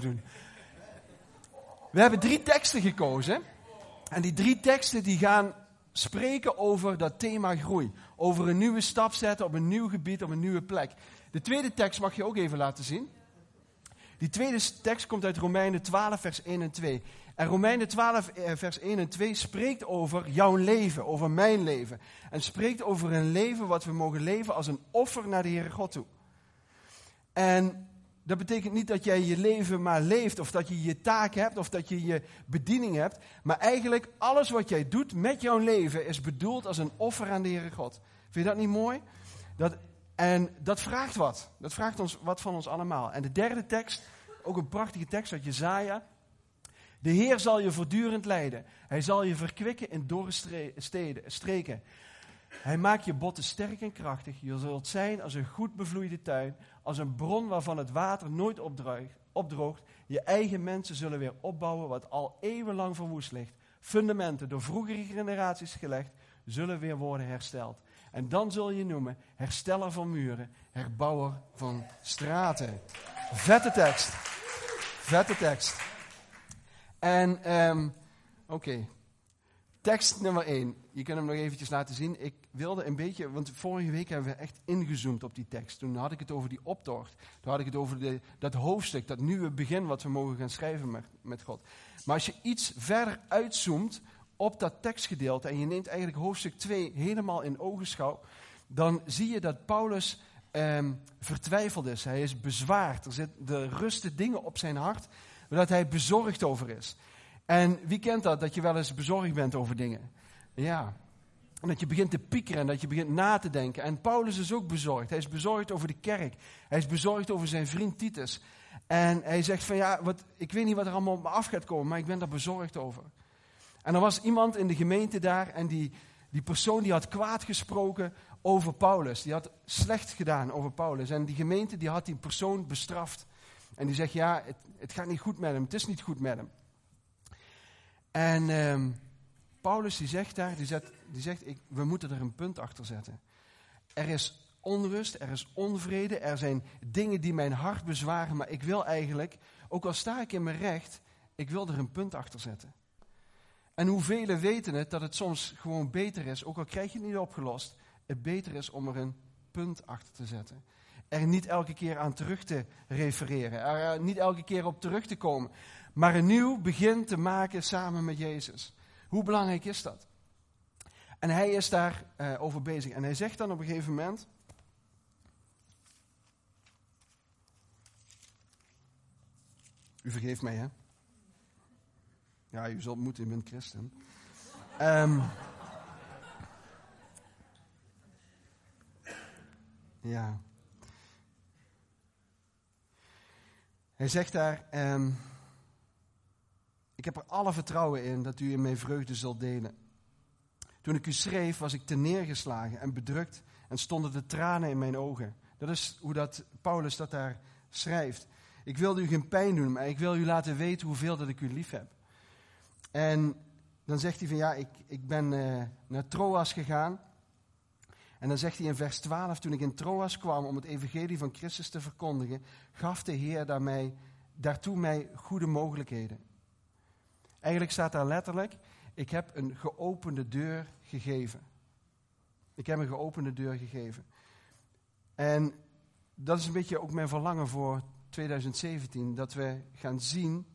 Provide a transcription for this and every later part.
doen. We hebben drie teksten gekozen. En die drie teksten die gaan spreken over dat thema groei. Over een nieuwe stap zetten op een nieuw gebied, op een nieuwe plek. De tweede tekst mag je ook even laten zien. Die tweede tekst komt uit Romeinen 12, vers 1 en 2. En Romeinen 12, eh, vers 1 en 2 spreekt over jouw leven, over mijn leven. En spreekt over een leven wat we mogen leven als een offer naar de Heere God toe. En dat betekent niet dat jij je leven maar leeft, of dat je je taak hebt, of dat je je bediening hebt. Maar eigenlijk alles wat jij doet met jouw leven is bedoeld als een offer aan de Heere God. Vind je dat niet mooi? Dat, en dat vraagt wat. Dat vraagt ons wat van ons allemaal. En de derde tekst, ook een prachtige tekst uit Jezaja. De Heer zal je voortdurend leiden. Hij zal je verkwikken in dorre steden, streken. Hij maakt je botten sterk en krachtig. Je zult zijn als een goed bevloeide tuin, als een bron waarvan het water nooit opdroogt. Je eigen mensen zullen weer opbouwen wat al eeuwenlang verwoest ligt. Fundamenten door vroegere generaties gelegd, zullen weer worden hersteld. En dan zul je noemen hersteller van muren, herbouwer van straten. Vette tekst. Vette tekst. En, um, oké. Tekst nummer 1. Je kunt hem nog eventjes laten zien. Ik wilde een beetje, want vorige week hebben we echt ingezoomd op die tekst. Toen had ik het over die optocht. Toen had ik het over de, dat hoofdstuk, dat nieuwe begin wat we mogen gaan schrijven met, met God. Maar als je iets verder uitzoomt op dat tekstgedeelte en je neemt eigenlijk hoofdstuk 2 helemaal in ogenschouw, dan zie je dat Paulus eh, vertwijfeld is. Hij is bezwaard. Er zitten rusten dingen op zijn hart dat hij bezorgd over is. En wie kent dat, dat je wel eens bezorgd bent over dingen? Ja. En dat je begint te piekeren en dat je begint na te denken. En Paulus is ook bezorgd. Hij is bezorgd over de kerk. Hij is bezorgd over zijn vriend Titus. En hij zegt van ja, wat, ik weet niet wat er allemaal op me af gaat komen, maar ik ben daar bezorgd over. En er was iemand in de gemeente daar en die, die persoon die had kwaad gesproken over Paulus. Die had slecht gedaan over Paulus. En die gemeente die had die persoon bestraft. En die zegt ja, het, het gaat niet goed met hem, het is niet goed met hem. En ehm, Paulus die zegt daar, die zegt, die zegt ik, we moeten er een punt achter zetten. Er is onrust, er is onvrede, er zijn dingen die mijn hart bezwaren, maar ik wil eigenlijk, ook al sta ik in mijn recht, ik wil er een punt achter zetten. En hoeveel weten het dat het soms gewoon beter is, ook al krijg je het niet opgelost, het beter is om er een punt achter te zetten. Er niet elke keer aan terug te refereren, er eh, niet elke keer op terug te komen, maar een nieuw begin te maken samen met Jezus. Hoe belangrijk is dat? En hij is daar uh, over bezig. En hij zegt dan op een gegeven moment. U vergeeft mij, hè? Ja, u zult moeten, u bent christen. Um, ja. Hij zegt daar. Um, ik heb er alle vertrouwen in dat u in mijn vreugde zult delen. Toen ik u schreef, was ik te neergeslagen en bedrukt en stonden de tranen in mijn ogen. Dat is hoe dat Paulus dat daar schrijft. Ik wilde u geen pijn doen, maar ik wil u laten weten hoeveel dat ik u lief heb. En dan zegt hij van ja, ik, ik ben uh, naar Troas gegaan. En dan zegt hij in vers 12, toen ik in Troas kwam om het evangelie van Christus te verkondigen, gaf de Heer daarmee, daartoe mij goede mogelijkheden. Eigenlijk staat daar letterlijk, ik heb een geopende deur gegeven. Ik heb een geopende deur gegeven. En dat is een beetje ook mijn verlangen voor 2017, dat we gaan zien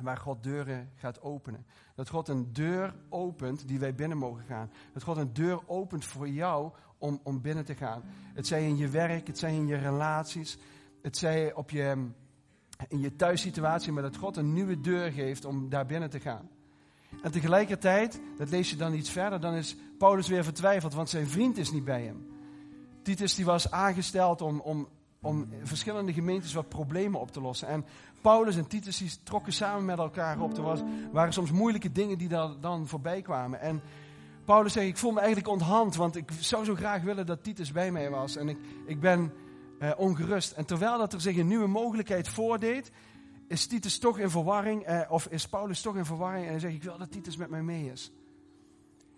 waar God deuren gaat openen. Dat God een deur opent die wij binnen mogen gaan. Dat God een deur opent voor jou om, om binnen te gaan. Het zij in je werk, het zij in je relaties, het zij op je, in je thuissituatie, maar dat God een nieuwe deur geeft om daar binnen te gaan. En tegelijkertijd, dat lees je dan iets verder, dan is Paulus weer vertwijfeld, want zijn vriend is niet bij hem. Titus die was aangesteld om, om, om verschillende gemeentes wat problemen op te lossen. En Paulus en Titus die trokken samen met elkaar op. Er was, waren soms moeilijke dingen die daar dan voorbij kwamen. En Paulus zegt, ik voel me eigenlijk onthand, want ik zou zo graag willen dat Titus bij mij was. En ik, ik ben eh, ongerust. En terwijl dat er zich een nieuwe mogelijkheid voordeed, is Titus toch in verwarring, eh, of is Paulus toch in verwarring en hij zegt, ik wil dat Titus met mij mee is.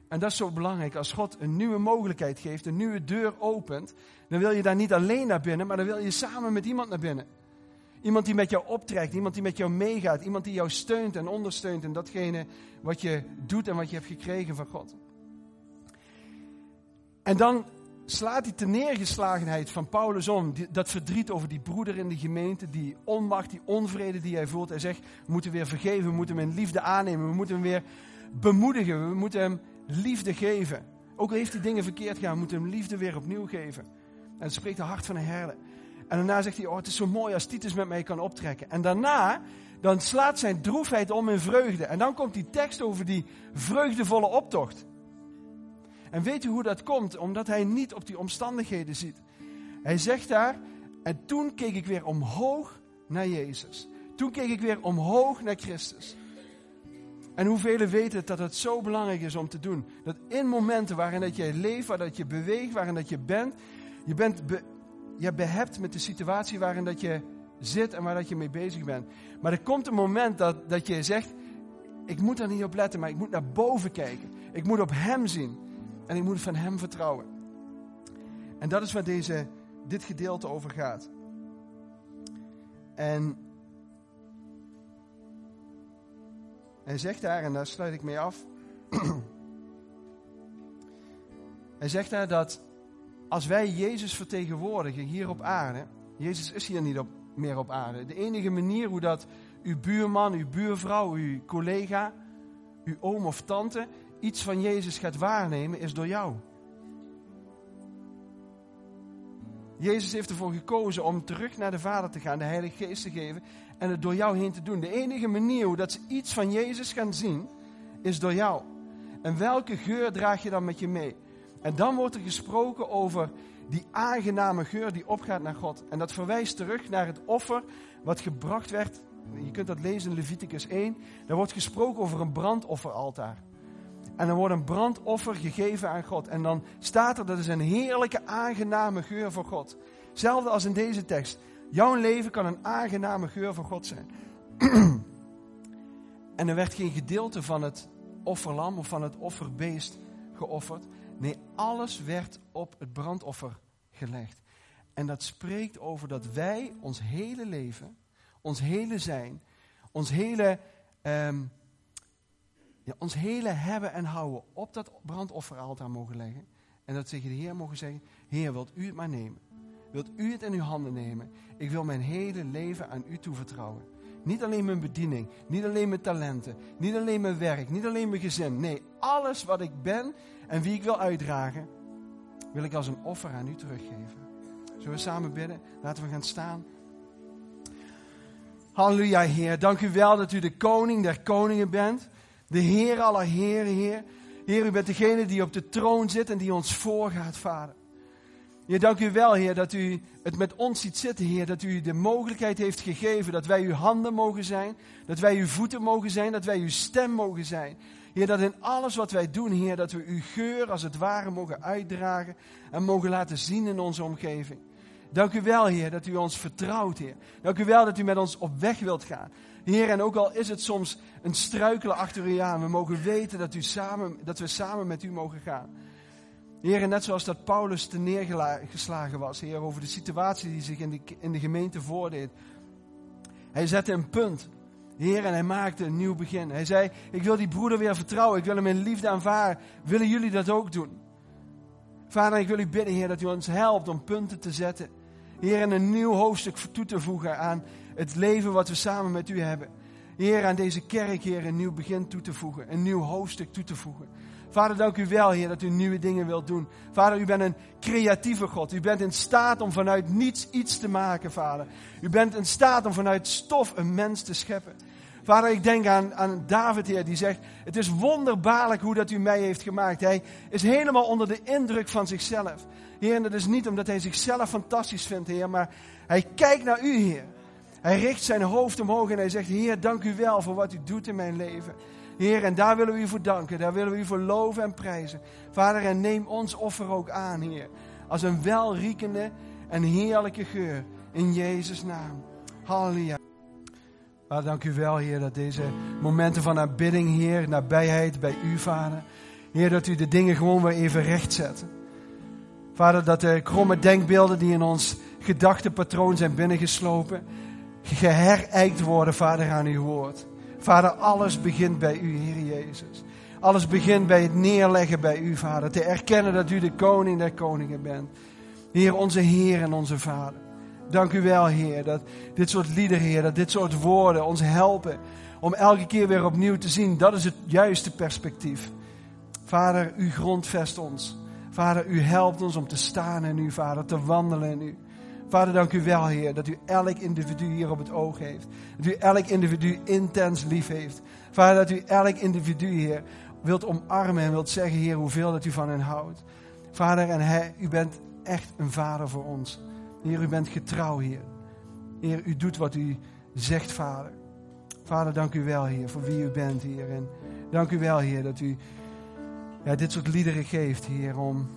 En dat is zo belangrijk. Als God een nieuwe mogelijkheid geeft, een nieuwe deur opent, dan wil je daar niet alleen naar binnen, maar dan wil je samen met iemand naar binnen. Iemand die met jou optrekt, iemand die met jou meegaat, iemand die jou steunt en ondersteunt in datgene wat je doet en wat je hebt gekregen van God. En dan slaat die neergeslagenheid van Paulus om, dat verdriet over die broeder in de gemeente, die onmacht, die onvrede die hij voelt. Hij zegt, we moeten weer vergeven, we moeten hem in liefde aannemen, we moeten hem weer bemoedigen, we moeten hem liefde geven. Ook al heeft hij dingen verkeerd gedaan, we moeten hem liefde weer opnieuw geven. En het spreekt het hart van een herder. En daarna zegt hij, oh het is zo mooi als Titus met mij kan optrekken. En daarna, dan slaat zijn droefheid om in vreugde. En dan komt die tekst over die vreugdevolle optocht. En weet u hoe dat komt? Omdat hij niet op die omstandigheden ziet. Hij zegt daar, en toen keek ik weer omhoog naar Jezus. Toen keek ik weer omhoog naar Christus. En hoeveel weten dat het zo belangrijk is om te doen? Dat in momenten waarin dat je leeft, waarin dat je beweegt, waarin dat je bent, je bent be, je behept met de situatie waarin dat je zit en waar dat je mee bezig bent. Maar er komt een moment dat, dat je zegt, ik moet er niet op letten, maar ik moet naar boven kijken. Ik moet op Hem zien. En ik moet van Hem vertrouwen. En dat is waar deze, dit gedeelte over gaat. En hij zegt daar, en daar sluit ik mee af. hij zegt daar dat als wij Jezus vertegenwoordigen hier op aarde. Jezus is hier niet op, meer op aarde. De enige manier hoe dat uw buurman, uw buurvrouw, uw collega, uw oom of tante iets van Jezus gaat waarnemen, is door jou. Jezus heeft ervoor gekozen om terug naar de Vader te gaan, de Heilige Geest te geven en het door jou heen te doen. De enige manier hoe dat ze iets van Jezus gaan zien, is door jou. En welke geur draag je dan met je mee? En dan wordt er gesproken over die aangename geur die opgaat naar God. En dat verwijst terug naar het offer wat gebracht werd. Je kunt dat lezen in Leviticus 1. Daar wordt gesproken over een brandofferaltaar. En dan wordt een brandoffer gegeven aan God. En dan staat er, dat is een heerlijke, aangename geur voor God. Hetzelfde als in deze tekst. Jouw leven kan een aangename geur voor God zijn. en er werd geen gedeelte van het offerlam of van het offerbeest geofferd. Nee, alles werd op het brandoffer gelegd. En dat spreekt over dat wij ons hele leven, ons hele zijn, ons hele ehm, ja, ons hele hebben en houden op dat brandofferaltaar mogen leggen. En dat tegen de Heer mogen zeggen, Heer, wilt u het maar nemen? Wilt u het in uw handen nemen? Ik wil mijn hele leven aan u toevertrouwen. Niet alleen mijn bediening, niet alleen mijn talenten, niet alleen mijn werk, niet alleen mijn gezin. Nee, alles wat ik ben en wie ik wil uitdragen, wil ik als een offer aan u teruggeven. Zullen we samen bidden? Laten we gaan staan. Halleluja, Heer. Dank u wel dat u de koning der koningen bent. De Heer aller Heren, Heer. Heer, u bent degene die op de troon zit en die ons voorgaat, Vader. Heer, dank u wel, Heer, dat u het met ons ziet zitten, Heer. Dat u de mogelijkheid heeft gegeven dat wij uw handen mogen zijn. Dat wij uw voeten mogen zijn. Dat wij uw stem mogen zijn. Heer, dat in alles wat wij doen, Heer, dat we uw geur als het ware mogen uitdragen. En mogen laten zien in onze omgeving. Dank u wel, Heer, dat u ons vertrouwt, Heer. Dank u wel dat u met ons op weg wilt gaan. Heer, en ook al is het soms een struikelen achter u aan, we mogen weten dat, u samen, dat we samen met u mogen gaan. Heer, en net zoals dat Paulus te neergeslagen was, Heer, over de situatie die zich in de, in de gemeente voordeed. Hij zette een punt. Heer, en hij maakte een nieuw begin. Hij zei, ik wil die broeder weer vertrouwen, ik wil hem in liefde aanvaarden. Willen jullie dat ook doen? Vader, ik wil u bidden, Heer, dat u ons helpt om punten te zetten. Heer, en een nieuw hoofdstuk toe te voegen aan het leven wat we samen met u hebben. Heer, aan deze kerk, Heer, een nieuw begin toe te voegen. Een nieuw hoofdstuk toe te voegen. Vader, dank u wel, Heer, dat u nieuwe dingen wilt doen. Vader, u bent een creatieve God. U bent in staat om vanuit niets iets te maken, Vader. U bent in staat om vanuit stof een mens te scheppen. Vader, ik denk aan, aan David, Heer, die zegt: Het is wonderbaarlijk hoe dat u mij heeft gemaakt. Hij is helemaal onder de indruk van zichzelf. Heer, en dat is niet omdat hij zichzelf fantastisch vindt, Heer, maar hij kijkt naar u, Heer. Hij richt zijn hoofd omhoog en hij zegt: Heer, dank u wel voor wat u doet in mijn leven. Heer, en daar willen we u voor danken. Daar willen we u voor loven en prijzen. Vader, en neem ons offer ook aan, Heer. Als een welriekende en heerlijke geur. In Jezus' naam. Halleluja. Vader, dank u wel, Heer, dat deze momenten van aanbidding, Heer, nabijheid bij u, Vader. Heer, dat u de dingen gewoon weer even recht zet. Vader, dat de kromme denkbeelden die in ons gedachtepatroon zijn binnengeslopen, geherijkt worden, Vader, aan uw woord. Vader, alles begint bij u, Heer Jezus. Alles begint bij het neerleggen bij u, Vader. Te erkennen dat u de koning der koningen bent. Heer, onze Heer en onze Vader. Dank u wel, Heer, dat dit soort liederen, Heer, dat dit soort woorden ons helpen om elke keer weer opnieuw te zien. Dat is het juiste perspectief. Vader, u grondvest ons. Vader, u helpt ons om te staan in u, Vader, te wandelen in u. Vader, dank u wel, Heer, dat u elk individu hier op het oog heeft. Dat u elk individu intens lief heeft. Vader, dat u elk individu, Heer, wilt omarmen en wilt zeggen, Heer, hoeveel dat u van hen houdt. Vader, en hij, u bent echt een vader voor ons. Heer, u bent getrouw, Heer. Heer, u doet wat u zegt, Vader. Vader, dank u wel, Heer, voor wie u bent, Heer. En dank u wel, Heer, dat u ja, dit soort liederen geeft, Heer, om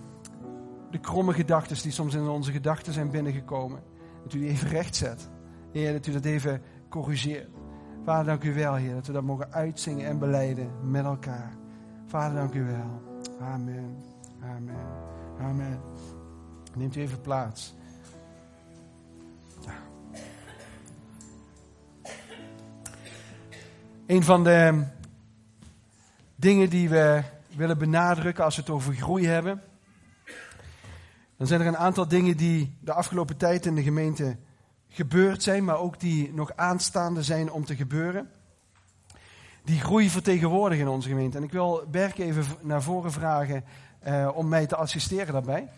de kromme gedachten die soms in onze gedachten zijn binnengekomen, dat u die even recht zet. Heer, dat u dat even corrigeert. Vader, dank u wel, Heer, dat we dat mogen uitzingen en beleiden met elkaar. Vader, dank u wel. Amen. Amen. Amen. Neemt u even plaats. Ja. Een van de dingen die we willen benadrukken als we het over groei hebben. Dan zijn er een aantal dingen die de afgelopen tijd in de gemeente gebeurd zijn, maar ook die nog aanstaande zijn om te gebeuren. Die groei vertegenwoordigen in onze gemeente. En ik wil Berk even naar voren vragen uh, om mij te assisteren daarbij.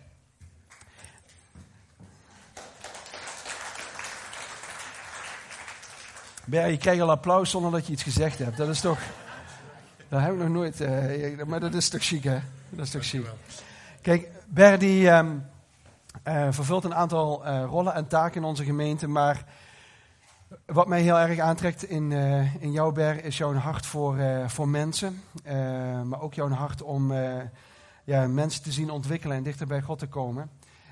Berk, je krijgt al applaus zonder dat je iets gezegd hebt. Dat is toch. Dat heb ik nog nooit. Uh, maar dat is toch chic, hè? Dat is toch chic. Kijk, Ber die um, uh, vervult een aantal uh, rollen en taken in onze gemeente. Maar wat mij heel erg aantrekt in, in jouw Ber is jouw hart voor, voor mensen. maar ook jouw hart om ja, mensen te zien ontwikkelen en dichter bij God te komen.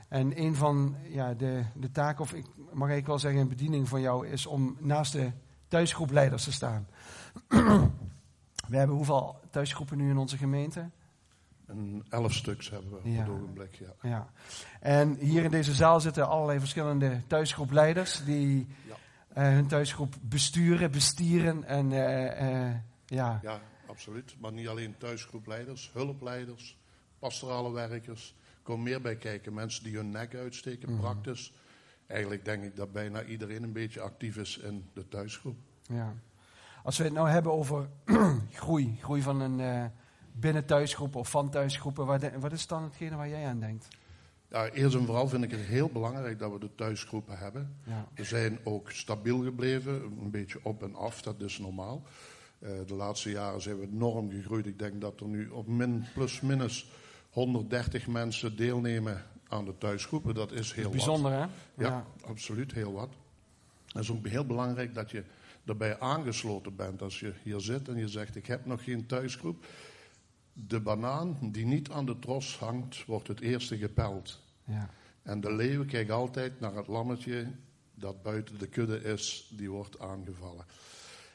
En een van ja, de, de taken, of ik mag ik wel zeggen, een bediening van jou, is om naast de thuisgroepleiders te staan. We hebben hoeveel thuisgroepen nu in onze gemeente? Een elf stuks hebben we ja. op het ogenblik, ja. ja. En hier in deze zaal zitten allerlei verschillende thuisgroepleiders die ja. uh, hun thuisgroep besturen, bestieren en uh, uh, ja. Ja, absoluut. Maar niet alleen thuisgroepleiders, hulpleiders, pastorale werkers. Er komen meer bij kijken. Mensen die hun nek uitsteken, mm. praktisch. Eigenlijk denk ik dat bijna iedereen een beetje actief is in de thuisgroep. Ja. Als we het nou hebben over groei, groei van een binnen thuisgroep of van thuisgroepen, wat, wat is dan hetgene waar jij aan denkt? Ja, eerst en vooral vind ik het heel belangrijk dat we de thuisgroepen hebben. Ja. We zijn ook stabiel gebleven, een beetje op en af, dat is normaal. Uh, de laatste jaren zijn we enorm gegroeid. Ik denk dat er nu op min, plus minus 130 mensen deelnemen aan de thuisgroepen. Dat is heel bijzonder, wat. Hè? Ja, ja, absoluut heel wat. Het is ook heel belangrijk dat je erbij aangesloten bent. Als je hier zit en je zegt: Ik heb nog geen thuisgroep. De banaan die niet aan de tros hangt, wordt het eerste gepeld. Ja. En de leeuw kijkt altijd naar het lammetje dat buiten de kudde is, die wordt aangevallen.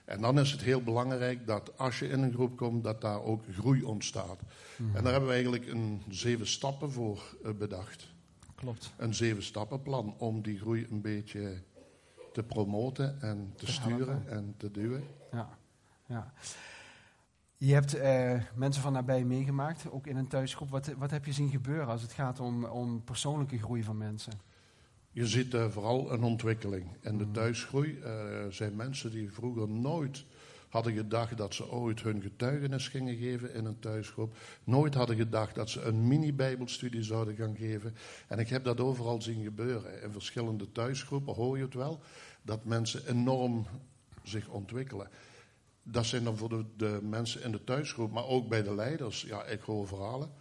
En dan is het heel belangrijk dat als je in een groep komt, dat daar ook groei ontstaat. Mhm. En daar hebben we eigenlijk een zeven stappen voor eh, bedacht. Klopt. Een zeven stappenplan om die groei een beetje te promoten en te, sturen en te duwen. Ja, ja. Je hebt uh, mensen van nabij meegemaakt, ook in een thuisgroep. Wat, wat heb je zien gebeuren als het gaat om, om persoonlijke groei van mensen? Je ziet uh, vooral een ontwikkeling. En de mm. thuisgroei uh, zijn mensen die vroeger nooit hadden gedacht dat ze ooit hun getuigenis gingen geven in een thuisgroep. Nooit hadden gedacht dat ze een mini-bijbelstudie zouden gaan geven. En ik heb dat overal zien gebeuren. In verschillende thuisgroepen hoor je het wel, dat mensen enorm zich ontwikkelen. Dat zijn dan voor de, de mensen in de thuisgroep, maar ook bij de leiders. Ja, ik hoor verhalen.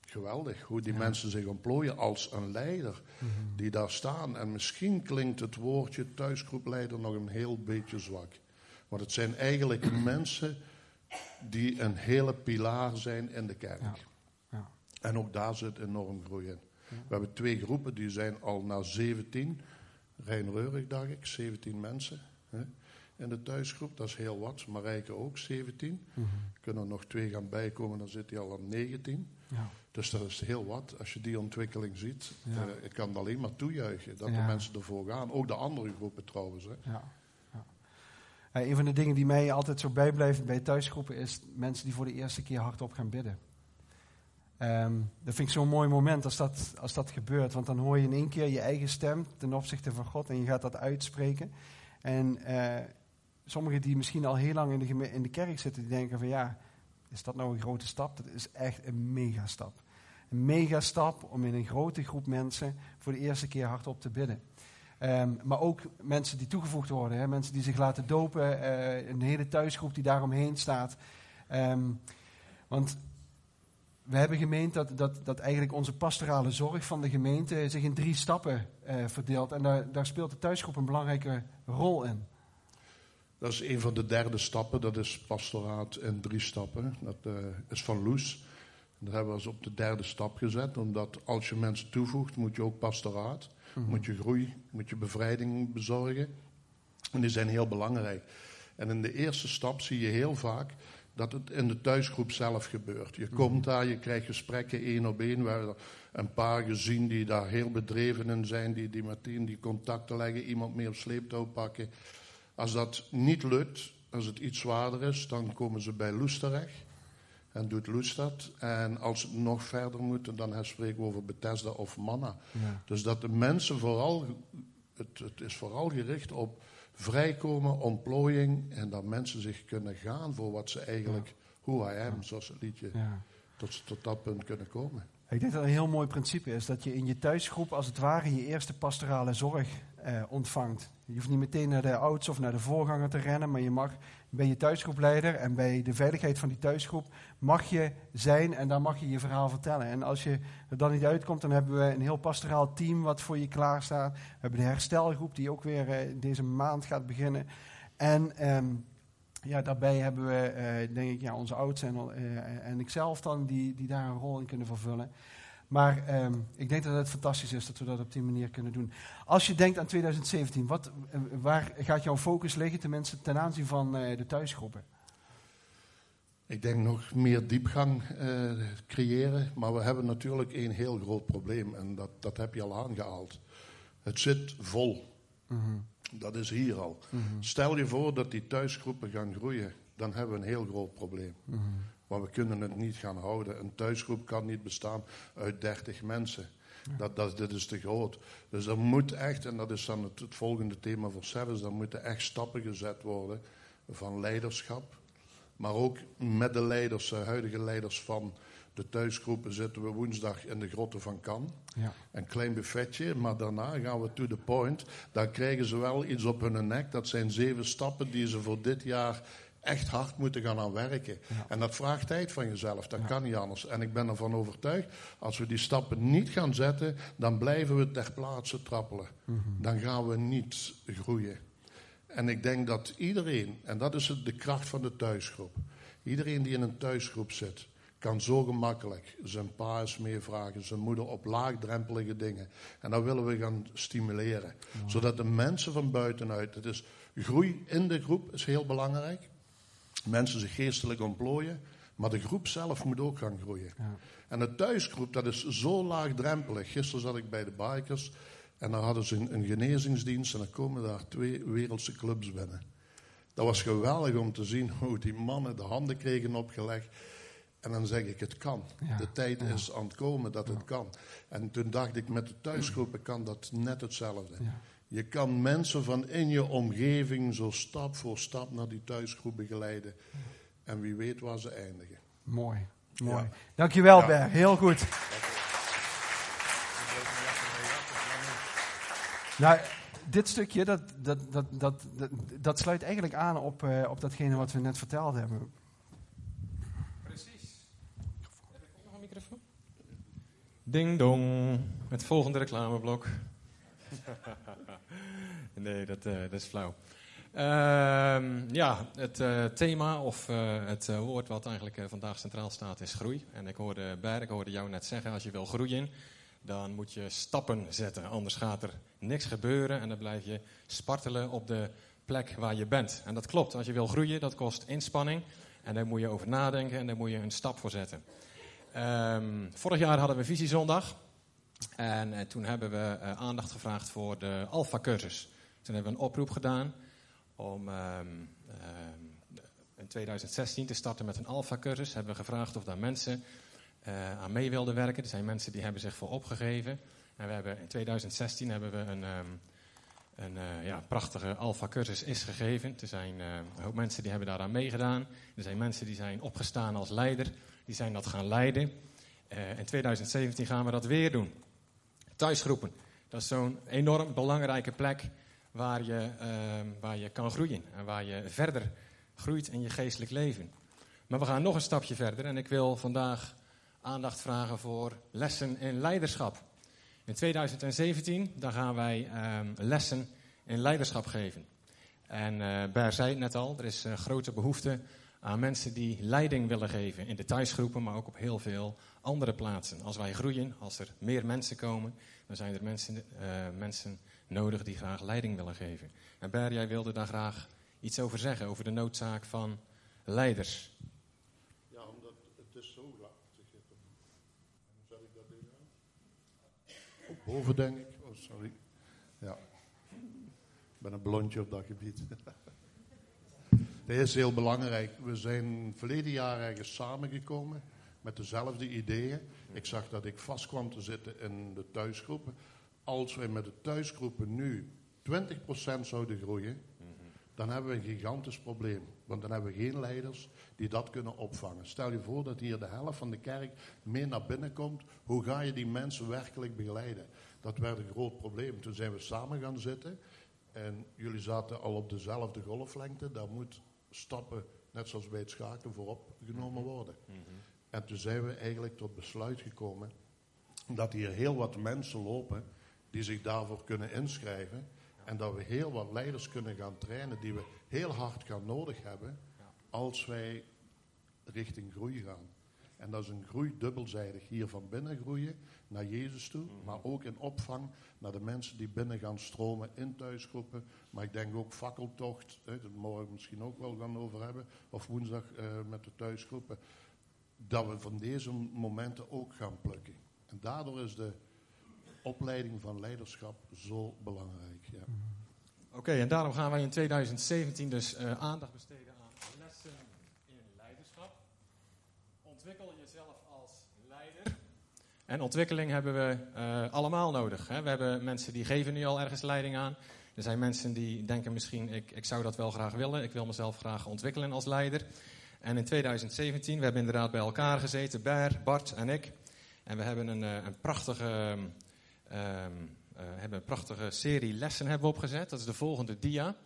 Geweldig, hoe die mensen zich ontplooien als een leider mhm. die daar staan. En misschien klinkt het woordje thuisgroepleider nog een heel beetje zwak. Want het zijn eigenlijk mensen die een hele pilaar zijn in de kerk. Ja. Ja. En ook daar zit enorm groei in. We hebben twee groepen, die zijn al naar 17. Rijnreurig, dacht ik, 17 mensen. Hè? In de thuisgroep, dat is heel wat. Marijke ook, 17. Mm Kunnen er nog twee gaan bijkomen, dan zit hij al aan 19. Ja. Dus dat is heel wat. Als je die ontwikkeling ziet, ja. uh, ik kan het alleen maar toejuichen dat de mensen ervoor gaan. Ook de andere groepen trouwens. Hè. Ja. Uh, een van de dingen die mij altijd zo bijblijft bij thuisgroepen is mensen die voor de eerste keer hardop gaan bidden. Um, dat vind ik zo'n mooi moment als dat, als dat gebeurt, want dan hoor je in één keer je eigen stem ten opzichte van God en je gaat dat uitspreken. En uh, sommigen die misschien al heel lang in de, in de kerk zitten, die denken van ja, is dat nou een grote stap? Dat is echt een megastap. Een megastap om in een grote groep mensen voor de eerste keer hardop te bidden. Um, maar ook mensen die toegevoegd worden, hè, mensen die zich laten dopen, uh, een hele thuisgroep die daaromheen staat. Um, want we hebben gemeend dat, dat, dat eigenlijk onze pastorale zorg van de gemeente zich in drie stappen uh, verdeelt. En daar, daar speelt de thuisgroep een belangrijke rol in. Dat is een van de derde stappen, dat is pastoraat in drie stappen. Dat uh, is van Loes. Dat hebben we als op de derde stap gezet, omdat als je mensen toevoegt, moet je ook pastoraat. Mm -hmm. Moet je groei, moet je bevrijding bezorgen. En die zijn heel belangrijk. En in de eerste stap zie je heel vaak dat het in de thuisgroep zelf gebeurt. Je komt daar, je krijgt gesprekken één op één. We hebben een paar gezien die daar heel bedreven in zijn, die, die meteen die contacten leggen, iemand mee op sleeptouw pakken. Als dat niet lukt, als het iets zwaarder is, dan komen ze bij Loes terecht. En doet Loes dat. En als het nog verder moet, dan spreken we over Bethesda of Manna. Ja. Dus dat de mensen vooral, het, het is vooral gericht op vrijkomen, ontplooiing. En dat mensen zich kunnen gaan voor wat ze eigenlijk, ja. who I am, zoals het liedje, tot, tot dat punt kunnen komen. Ik denk dat een heel mooi principe is dat je in je thuisgroep als het ware je eerste pastorale zorg eh, ontvangt. Je hoeft niet meteen naar de ouds of naar de voorganger te rennen, maar je mag bij je thuisgroepleider en bij de veiligheid van die thuisgroep mag je zijn en dan mag je je verhaal vertellen. En als je er dan niet uitkomt, dan hebben we een heel pastoraal team wat voor je klaar staat. We hebben de herstelgroep die ook weer eh, deze maand gaat beginnen. En ehm, ja, daarbij hebben we, eh, denk ik, ja, onze ouders en, uh, en ikzelf dan, die, die daar een rol in kunnen vervullen. Maar ehm, ik denk dat het fantastisch is dat we dat op die manier kunnen doen. Als je denkt aan 2017, wat, eh, waar gaat jouw focus liggen tenminste ten aanzien van uh, de thuisgroepen? Ik denk nog meer diepgang uh, creëren, maar we hebben natuurlijk een heel groot probleem en dat, dat heb je al aangehaald. Het zit vol. Mm -hmm. Dat is hier al. Mm -hmm. Stel je voor dat die thuisgroepen gaan groeien, dan hebben we een heel groot probleem. Mm -hmm. Maar we kunnen het niet gaan houden. Een thuisgroep kan niet bestaan uit 30 mensen. Dat, dat, dit is te groot. Dus er moet echt, en dat is dan het, het volgende thema voor Sevens, er moeten echt stappen gezet worden van leiderschap. Maar ook met de leiders, de huidige leiders van de thuisgroepen zitten we woensdag in de grotten van Kan. Ja. Een klein buffetje, maar daarna gaan we to the point. Daar krijgen ze wel iets op hun nek. Dat zijn zeven stappen die ze voor dit jaar echt hard moeten gaan aan werken. Ja. En dat vraagt tijd van jezelf, dat ja. kan niet anders. En ik ben ervan overtuigd, als we die stappen niet gaan zetten, dan blijven we ter plaatse trappelen. Mm -hmm. Dan gaan we niet groeien. En ik denk dat iedereen, en dat is de kracht van de thuisgroep, iedereen die in een thuisgroep zit, kan zo gemakkelijk zijn pa eens meevragen, zijn moeder op laagdrempelige dingen. En dat willen we gaan stimuleren. Zodat de mensen van buitenuit, het is groei in de groep is heel belangrijk mensen zich geestelijk ontplooien. Maar de groep zelf moet ook gaan groeien. Ja. En de thuisgroep, dat is zo laagdrempelig. Gisteren zat ik bij de bikers en daar hadden ze een, een genezingsdienst en dan komen daar twee wereldse clubs binnen. Dat was geweldig om te zien hoe die mannen de handen kregen opgelegd. En dan zeg ik, het kan. Ja. De tijd ja. is aan het komen dat het kan. En toen dacht ik, met de thuisgroepen kan dat net hetzelfde. Je kan mensen van in je omgeving zo stap voor stap naar die thuisgroep begeleiden. En wie weet waar ze eindigen. Mooi, mooi. Ja. Dankjewel, ja. Ber. Heel goed. Nou, dit stukje, dat, dat, dat, dat, dat, dat sluit eigenlijk aan op, uh, op datgene wat we net verteld hebben. Precies. Heb ik ook nog een microfoon? Ding dong. Het volgende reclameblok. nee, dat, uh, dat is flauw. Uh, ja, het uh, thema of uh, het woord wat eigenlijk vandaag centraal staat is groei. En ik hoorde Ber, ik hoorde jou net zeggen, als je wil groeien, dan moet je stappen zetten. Anders gaat er niks gebeuren en dan blijf je spartelen op de plek waar je bent. En dat klopt, als je wil groeien, dat kost inspanning. En daar moet je over nadenken en daar moet je een stap voor zetten. Um, vorig jaar hadden we Visiezondag. En toen hebben we aandacht gevraagd voor de Alpha-cursus. Toen hebben we een oproep gedaan om um, in 2016 te starten met een alfa-cursus. Hebben we gevraagd of daar mensen uh, aan mee wilden werken. Er zijn mensen die hebben zich voor opgegeven. En we hebben, in 2016 hebben we een, um, een uh, ja, prachtige alfa-cursus is gegeven. Er zijn uh, een hoop mensen die hebben daaraan meegedaan. Er zijn mensen die zijn opgestaan als leider. Die zijn dat gaan leiden. in 2017 gaan we dat weer doen. Thuisgroepen. Dat is zo'n enorm belangrijke plek waar je, ehm, waar je kan groeien. En waar je verder groeit in je geestelijk leven. Maar we gaan nog een stapje verder. En ik wil vandaag aandacht vragen voor lessen in leiderschap. In 2017 dan gaan wij um, lessen in leiderschap geven. En uh, zei het net al, er is uh, grote behoefte aan mensen die leiding willen geven. In de thuisgroepen, maar ook op heel veel andere plaatsen. Als wij groeien, als er meer mensen komen, dan zijn er mensen, uh, mensen nodig die graag leiding willen geven. En Ber, jij wilde daar graag iets over zeggen, over de noodzaak van leiders. boven, denk ik. Oh, sorry. Ja. Ik ben een blondje op dat gebied. Dit is heel belangrijk. We zijn verleden jaar ergens samengekomen met dezelfde ideeën. Ik zag dat ik vast kwam te zitten in de thuisgroepen. Als wij met de thuisgroepen nu 20% zouden groeien, dan hebben we een gigantisch probleem. Want dan hebben we geen leiders die dat kunnen opvangen. Stel je voor dat hier de helft van de kerk mee naar binnen komt. Hoe ga je die mensen werkelijk begeleiden? Dat werd een groot probleem. Toen zijn we samen gaan zitten. En jullie zaten al op dezelfde golflengte. Daar moet stappen, net zoals bij het schaken, voorop genomen worden. Mhm. En toen zijn we eigenlijk tot besluit gekomen dat hier heel wat mensen lopen die zich daarvoor kunnen inschrijven. En dat we heel wat leiders kunnen gaan trainen die we heel hard gaan nodig hebben als wij richting groei gaan. En dat is een groei dubbelzijdig. Hier van binnen groeien naar Jezus toe, mhm. maar ook in opvang naar de mensen die binnen gaan stromen in thuisgroepen. Maar ik denk ook fakkeltocht, dat morgen misschien ook wel gaan over hebben, of woensdag uh, met de thuisgroepen. Dat we van deze momenten ook gaan plukken. En daardoor is de opleiding van leiderschap zo belangrijk. Ja. Oké, en daarom gaan wij in 2017 dus uh, aandacht besteden aan lessen in leiderschap. Ontwikkel jezelf als leider. En ontwikkeling hebben we uh, allemaal nodig. Hè. We hebben mensen die geven nu al ergens leiding aan. Er zijn mensen die denken misschien, ik, ik zou dat wel graag willen. Ik wil mezelf graag ontwikkelen als leider. En in 2017, we hebben inderdaad bij elkaar gezeten, Ber, Bart en ik. En we hebben een, uh, een prachtige... Um, hebben een prachtige serie lessen hebben opgezet. Dat is de volgende dia.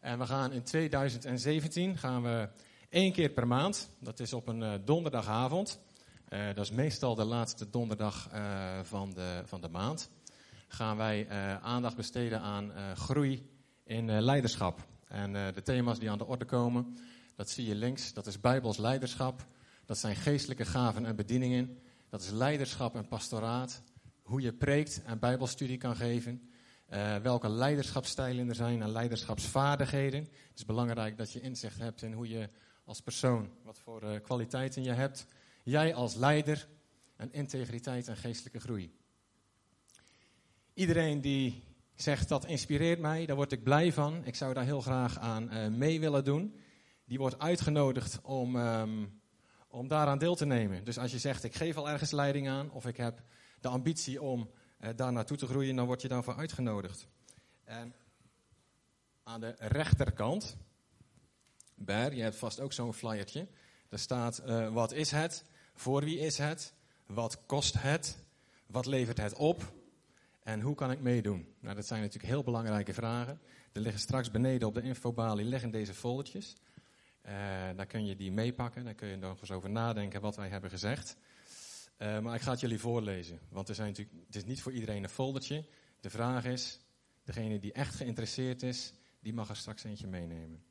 En we gaan in 2017 gaan we één keer per maand. Dat is op een uh, donderdagavond. Uh, dat is meestal de laatste donderdag van, de, van de maand. Gaan wij aandacht besteden aan groei in leiderschap. En de thema's die aan de orde komen, dat zie je links. Dat is Bijbels leiderschap. Dat zijn geestelijke gaven en bedieningen. Dat is leiderschap en pastoraat hoe je preekt en bijbelstudie kan geven. Uh, welke leiderschapstijlen er zijn en leiderschapsvaardigheden. Het is belangrijk dat je inzicht hebt in hoe je als persoon, wat voor uh, kwaliteiten je hebt. Jij als leider en integriteit en geestelijke groei. Iedereen die zegt dat inspireert mij, daar word ik blij van. Ik zou daar heel graag aan uh, mee willen doen. Die wordt uitgenodigd om, um, om daaraan deel te nemen. Dus als je zegt, ik geef al ergens leiding aan of ik heb de ambitie om eh, daar naartoe te groeien, dan word je daarvoor uitgenodigd. En aan de rechterkant, Ber, je hebt vast ook zo'n flyertje. Daar staat, uh, wat is het? Voor wie is het? Wat kost het? Wat levert het op? En hoe kan ik meedoen? Nou, dat zijn natuurlijk heel belangrijke vragen. Er liggen straks beneden op de infobalie liggen deze foldertjes. Uh, daar kun je die meepakken. Daar kun je nog eens over nadenken wat wij hebben gezegd. Uh, maar ik ga het jullie voorlezen, want er zijn natuurlijk, het is niet voor iedereen een foldertje. De vraag is, degene die echt geïnteresseerd is, die mag er straks eentje meenemen.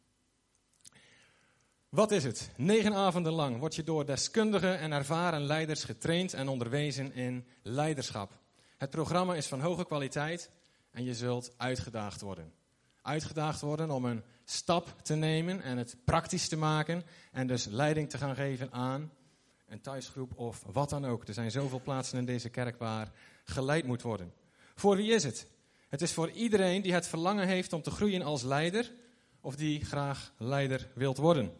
Wat is het? Negen avonden lang word je door deskundige en ervaren leiders getraind en onderwezen in leiderschap. Het programma is van hoge kwaliteit en je zult uitgedaagd worden. Uitgedaagd worden om een stap te nemen en het praktisch te maken en dus leiding te gaan geven aan een thuisgroep of wat dan ook. Er zijn zoveel plaatsen in deze kerk waar geleid moet worden. Voor wie is het? Het is voor iedereen die het verlangen heeft om te groeien als leider of die graag leider wilt worden.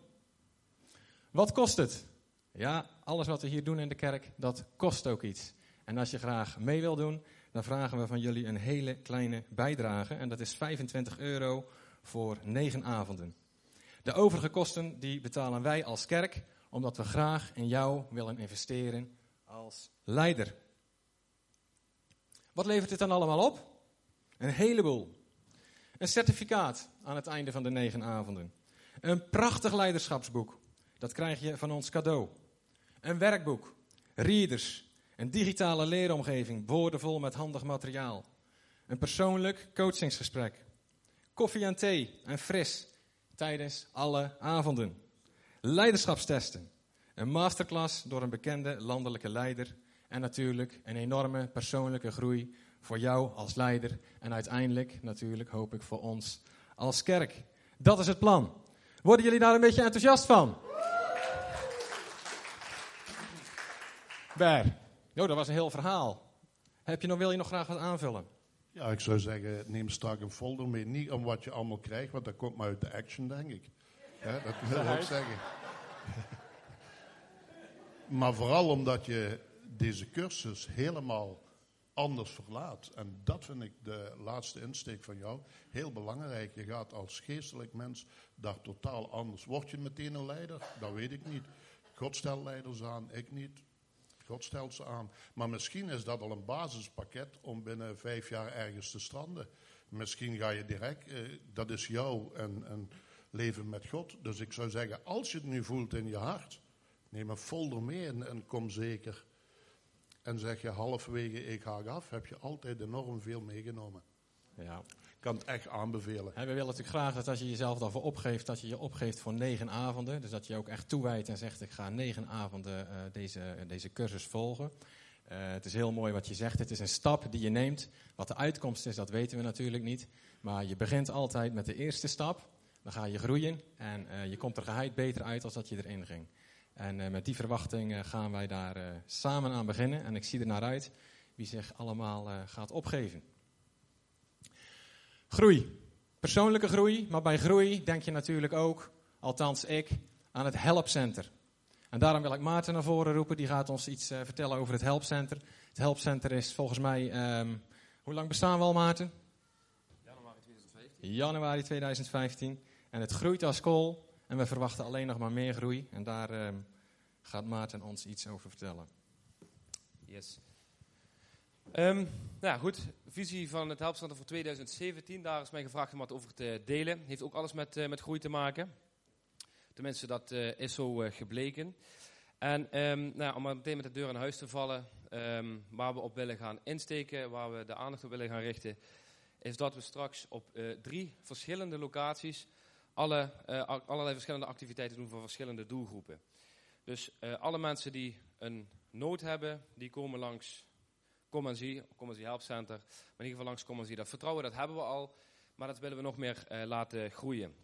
Wat kost het? Ja, alles wat we hier doen in de kerk, dat kost ook iets. En als je graag mee wil doen, dan vragen we van jullie een hele kleine bijdrage. En dat is 25 euro voor negen avonden. De overige kosten die betalen wij als kerk, omdat we graag in jou willen investeren als leider. Wat levert dit dan allemaal op? Een heleboel. Een certificaat aan het einde van de negen avonden. Een prachtig leiderschapsboek. Dat krijg je van ons cadeau. Een werkboek. Readers. Een digitale leeromgeving, woordenvol met handig materiaal. Een persoonlijk coachingsgesprek. Koffie en thee en fris tijdens alle avonden. Leiderschapstesten. Een masterclass door een bekende landelijke leider. En natuurlijk een enorme persoonlijke groei voor jou als leider. En uiteindelijk natuurlijk hoop ik voor ons als kerk. Dat is het plan. Worden jullie daar een beetje enthousiast van? Ber. Jo, dat was een heel verhaal. Heb je nog, wil je nog graag wat aanvullen? Ja, ik zou zeggen, neem straks een folder mee. Niet om wat je allemaal krijgt, want dat komt maar uit de action, denk ik. Dat wil ik ook zeggen. maar vooral omdat je deze cursus helemaal anders verlaat. En dat vind ik de laatste insteek van jou heel belangrijk. Je gaat als geestelijk mens daar totaal anders. Word je meteen een leider? Dat weet ik niet. God stelt leiders aan, ik niet. God stelt ze aan. Maar misschien is dat al een basispakket om binnen vijf jaar ergens te stranden. Misschien ga je direct, eh, dat is jou en, en leven met God. Dus ik zou zeggen, als je het nu voelt in je hart, neem een folder mee en, en kom zeker. En zeg je halverwege ik haak af, heb je altijd enorm veel meegenomen. Ja. Ik kan het echt aanbevelen. En we willen natuurlijk graag dat als je jezelf daarvoor opgeeft, dat je je opgeeft voor negen avonden. Dus dat je ook echt toewijdt en zegt, ik ga negen avonden uh, deze, deze cursus volgen. Uh, het is heel mooi wat je zegt. Het is een stap die je neemt. Wat de uitkomst is, dat weten we natuurlijk niet. Maar je begint altijd met de eerste stap. Dan ga je groeien en uh, je komt er geheid beter uit als dat je erin ging. En met die verwachting gaan wij daar samen aan beginnen. En ik zie er naar uit wie zich allemaal gaat opgeven. Groei. Persoonlijke groei, maar bij groei denk je natuurlijk ook, althans ik, aan het helpcenter. En daarom wil ik Maarten naar voren roepen, die gaat ons iets vertellen over het helpcenter. Het helpcenter is volgens mij, um, hoe lang bestaan we al Maarten? Januari 2015. Januari 2015. En het groeit als kool en we verwachten alleen nog maar meer groei. En daar um, gaat Maarten ons iets over vertellen. Yes. Um, nou goed, visie van het Helpcenter voor 2017. Daar is mij gevraagd om wat over te delen. Heeft ook alles met, uh, met groei te maken. Tenminste, dat uh, is zo uh, gebleken. En um, nou, om maar meteen met de deur in huis te vallen, waar we op willen gaan insteken, waar we de aandacht op willen gaan richten, is dat we straks op drie verschillende locaties alle, allerlei verschillende activiteiten doen voor verschillende doelgroepen. Dus alle mensen die een nood hebben, die komen langs Kom en zie, zie helpcenter. Maar in ieder geval langs kom en zie. Dat vertrouwen, dat hebben we al. Maar dat willen we nog meer uh, laten groeien.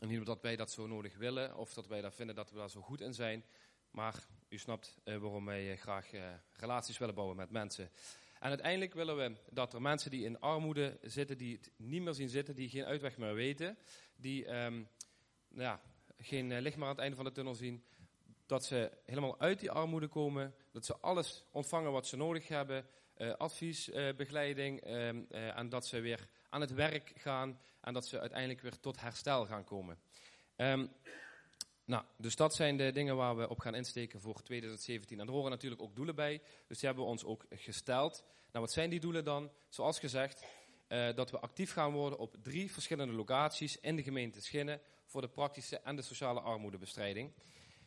En niet omdat wij dat zo nodig willen. Of dat wij daar vinden dat we daar zo goed in zijn. Maar u snapt waarom wij graag relaties willen bouwen met mensen. En uiteindelijk willen we dat er mensen die in armoede zitten, die het niet meer zien zitten, die geen uitweg meer weten, die um, nou ja, geen licht meer aan het einde van de tunnel zien, dat ze helemaal uit die armoede komen, dat ze alles ontvangen wat ze nodig hebben, uh, advies, uh, begeleiding, uh, en dat ze weer aan het werk gaan en dat ze uiteindelijk weer tot herstel gaan komen. Um, nou, dus dat zijn de dingen waar we op gaan insteken voor 2017. En er horen natuurlijk ook doelen bij, dus die hebben we ons ook gesteld. Nou, wat zijn die doelen dan? Zoals gezegd, dat we actief gaan worden op drie verschillende locaties in de gemeente Schinnen voor de praktische en de sociale armoedebestrijding.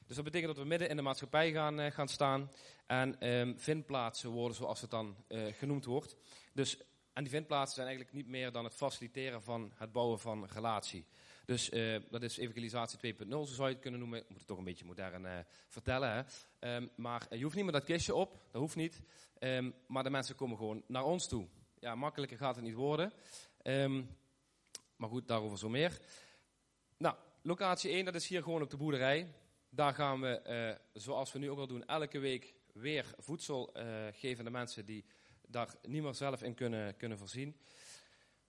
Dus dat betekent dat we midden in de maatschappij gaan, uh, gaan staan en um, vindplaatsen worden zoals het dan uh, genoemd wordt. Dus, en die vindplaatsen zijn eigenlijk niet meer dan het faciliteren van het bouwen van relatie. Dus dat is evangelisatie 2.0, zo zou je het kunnen noemen. Ik moet het toch een beetje modern vertellen. Hè? Um, maar je hoeft niet meer dat kistje op, dat hoeft niet. Um, maar de mensen komen gewoon naar ons toe. Ja, makkelijker gaat het niet worden. maar goed, daarover zo meer. Nou, locatie 1, dat is hier gewoon op de boerderij. Daar gaan we, uh, zoals we nu ook al doen, elke week weer voedsel uh, geven aan de mensen die daar niet meer zelf in kunnen, kunnen voorzien.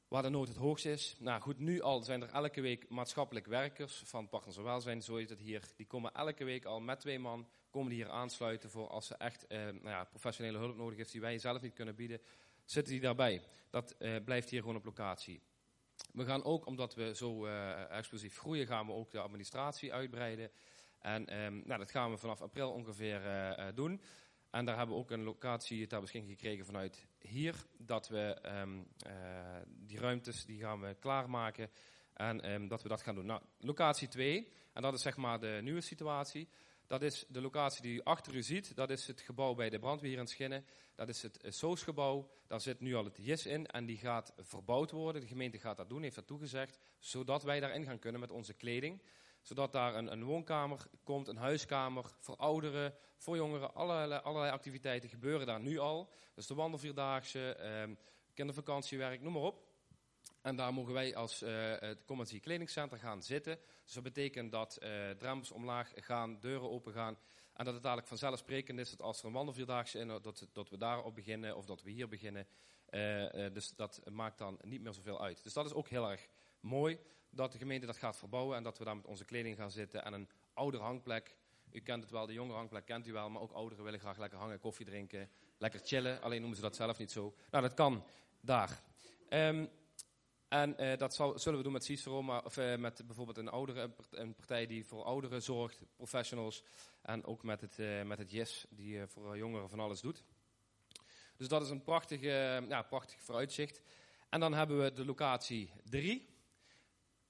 waar de nood het hoogst is. Nou goed, nu al zijn er elke week maatschappelijk werkers van Partners en Welzijn, zo heet het hier. Die komen elke week al met twee man, komen hier aansluiten voor als ze echt eh, nou ja, professionele hulp nodig heeft die wij zelf niet kunnen bieden, zitten die daarbij. Dat eh, blijft hier gewoon op locatie. We gaan ook, omdat we zo uh, explosief groeien, gaan we ook de administratie uitbreiden. En ehm, nou, dat gaan we vanaf april ongeveer uh, doen. En daar hebben we ook een locatie ter gekregen vanuit hier. Dat we um, die ruimtes die gaan we klaarmaken. En um, dat we dat gaan doen. Nou, locatie 2, en dat is zeg maar de nieuwe situatie. Dat is de locatie die u achter u ziet. Dat is het gebouw bij de brandweer in Schinnen. Dat is het SOS-gebouw. Daar zit nu al het JIS in en die gaat verbouwd worden. De gemeente gaat dat doen, heeft dat toegezegd. Zodat wij daarin gaan kunnen met onze kleding zodat daar een, een, woonkamer komt, een huiskamer voor ouderen, voor jongeren. Allerlei, allerlei activiteiten gebeuren daar nu al. Dus de wandelvierdaagse, eh, kindervakantiewerk, noem maar op. En daar mogen wij als uh, het Community Kledingcenter gaan zitten. Dus dat betekent dat uh, drempels omlaag gaan, deuren open gaan. En dat het eigenlijk vanzelfsprekend is dat als er een wandelvierdaagse is, dat, dat we daarop beginnen of dat we hier beginnen. Dus dat maakt dan niet meer zoveel uit. Dus dat is ook heel erg mooi dat de gemeente dat gaat verbouwen en dat we daar met onze kleding gaan zitten en een ouder hangplek. U kent het wel, de jongere hangplek kent u wel, maar ook ouderen willen graag lekker hangen, koffie drinken, lekker chillen. Alleen noemen ze dat zelf niet zo. Nou, dat kan daar. Um, en uh, dat zal, zullen we doen met Cicero, maar, of uh, met bijvoorbeeld een, oudere, partij die voor ouderen zorgt, professionals. En ook met het, uh, met het JES, die voor jongeren van alles doet. Dus dat is een prachtig, ja, prachtig vooruitzicht. En dan hebben we de locatie 3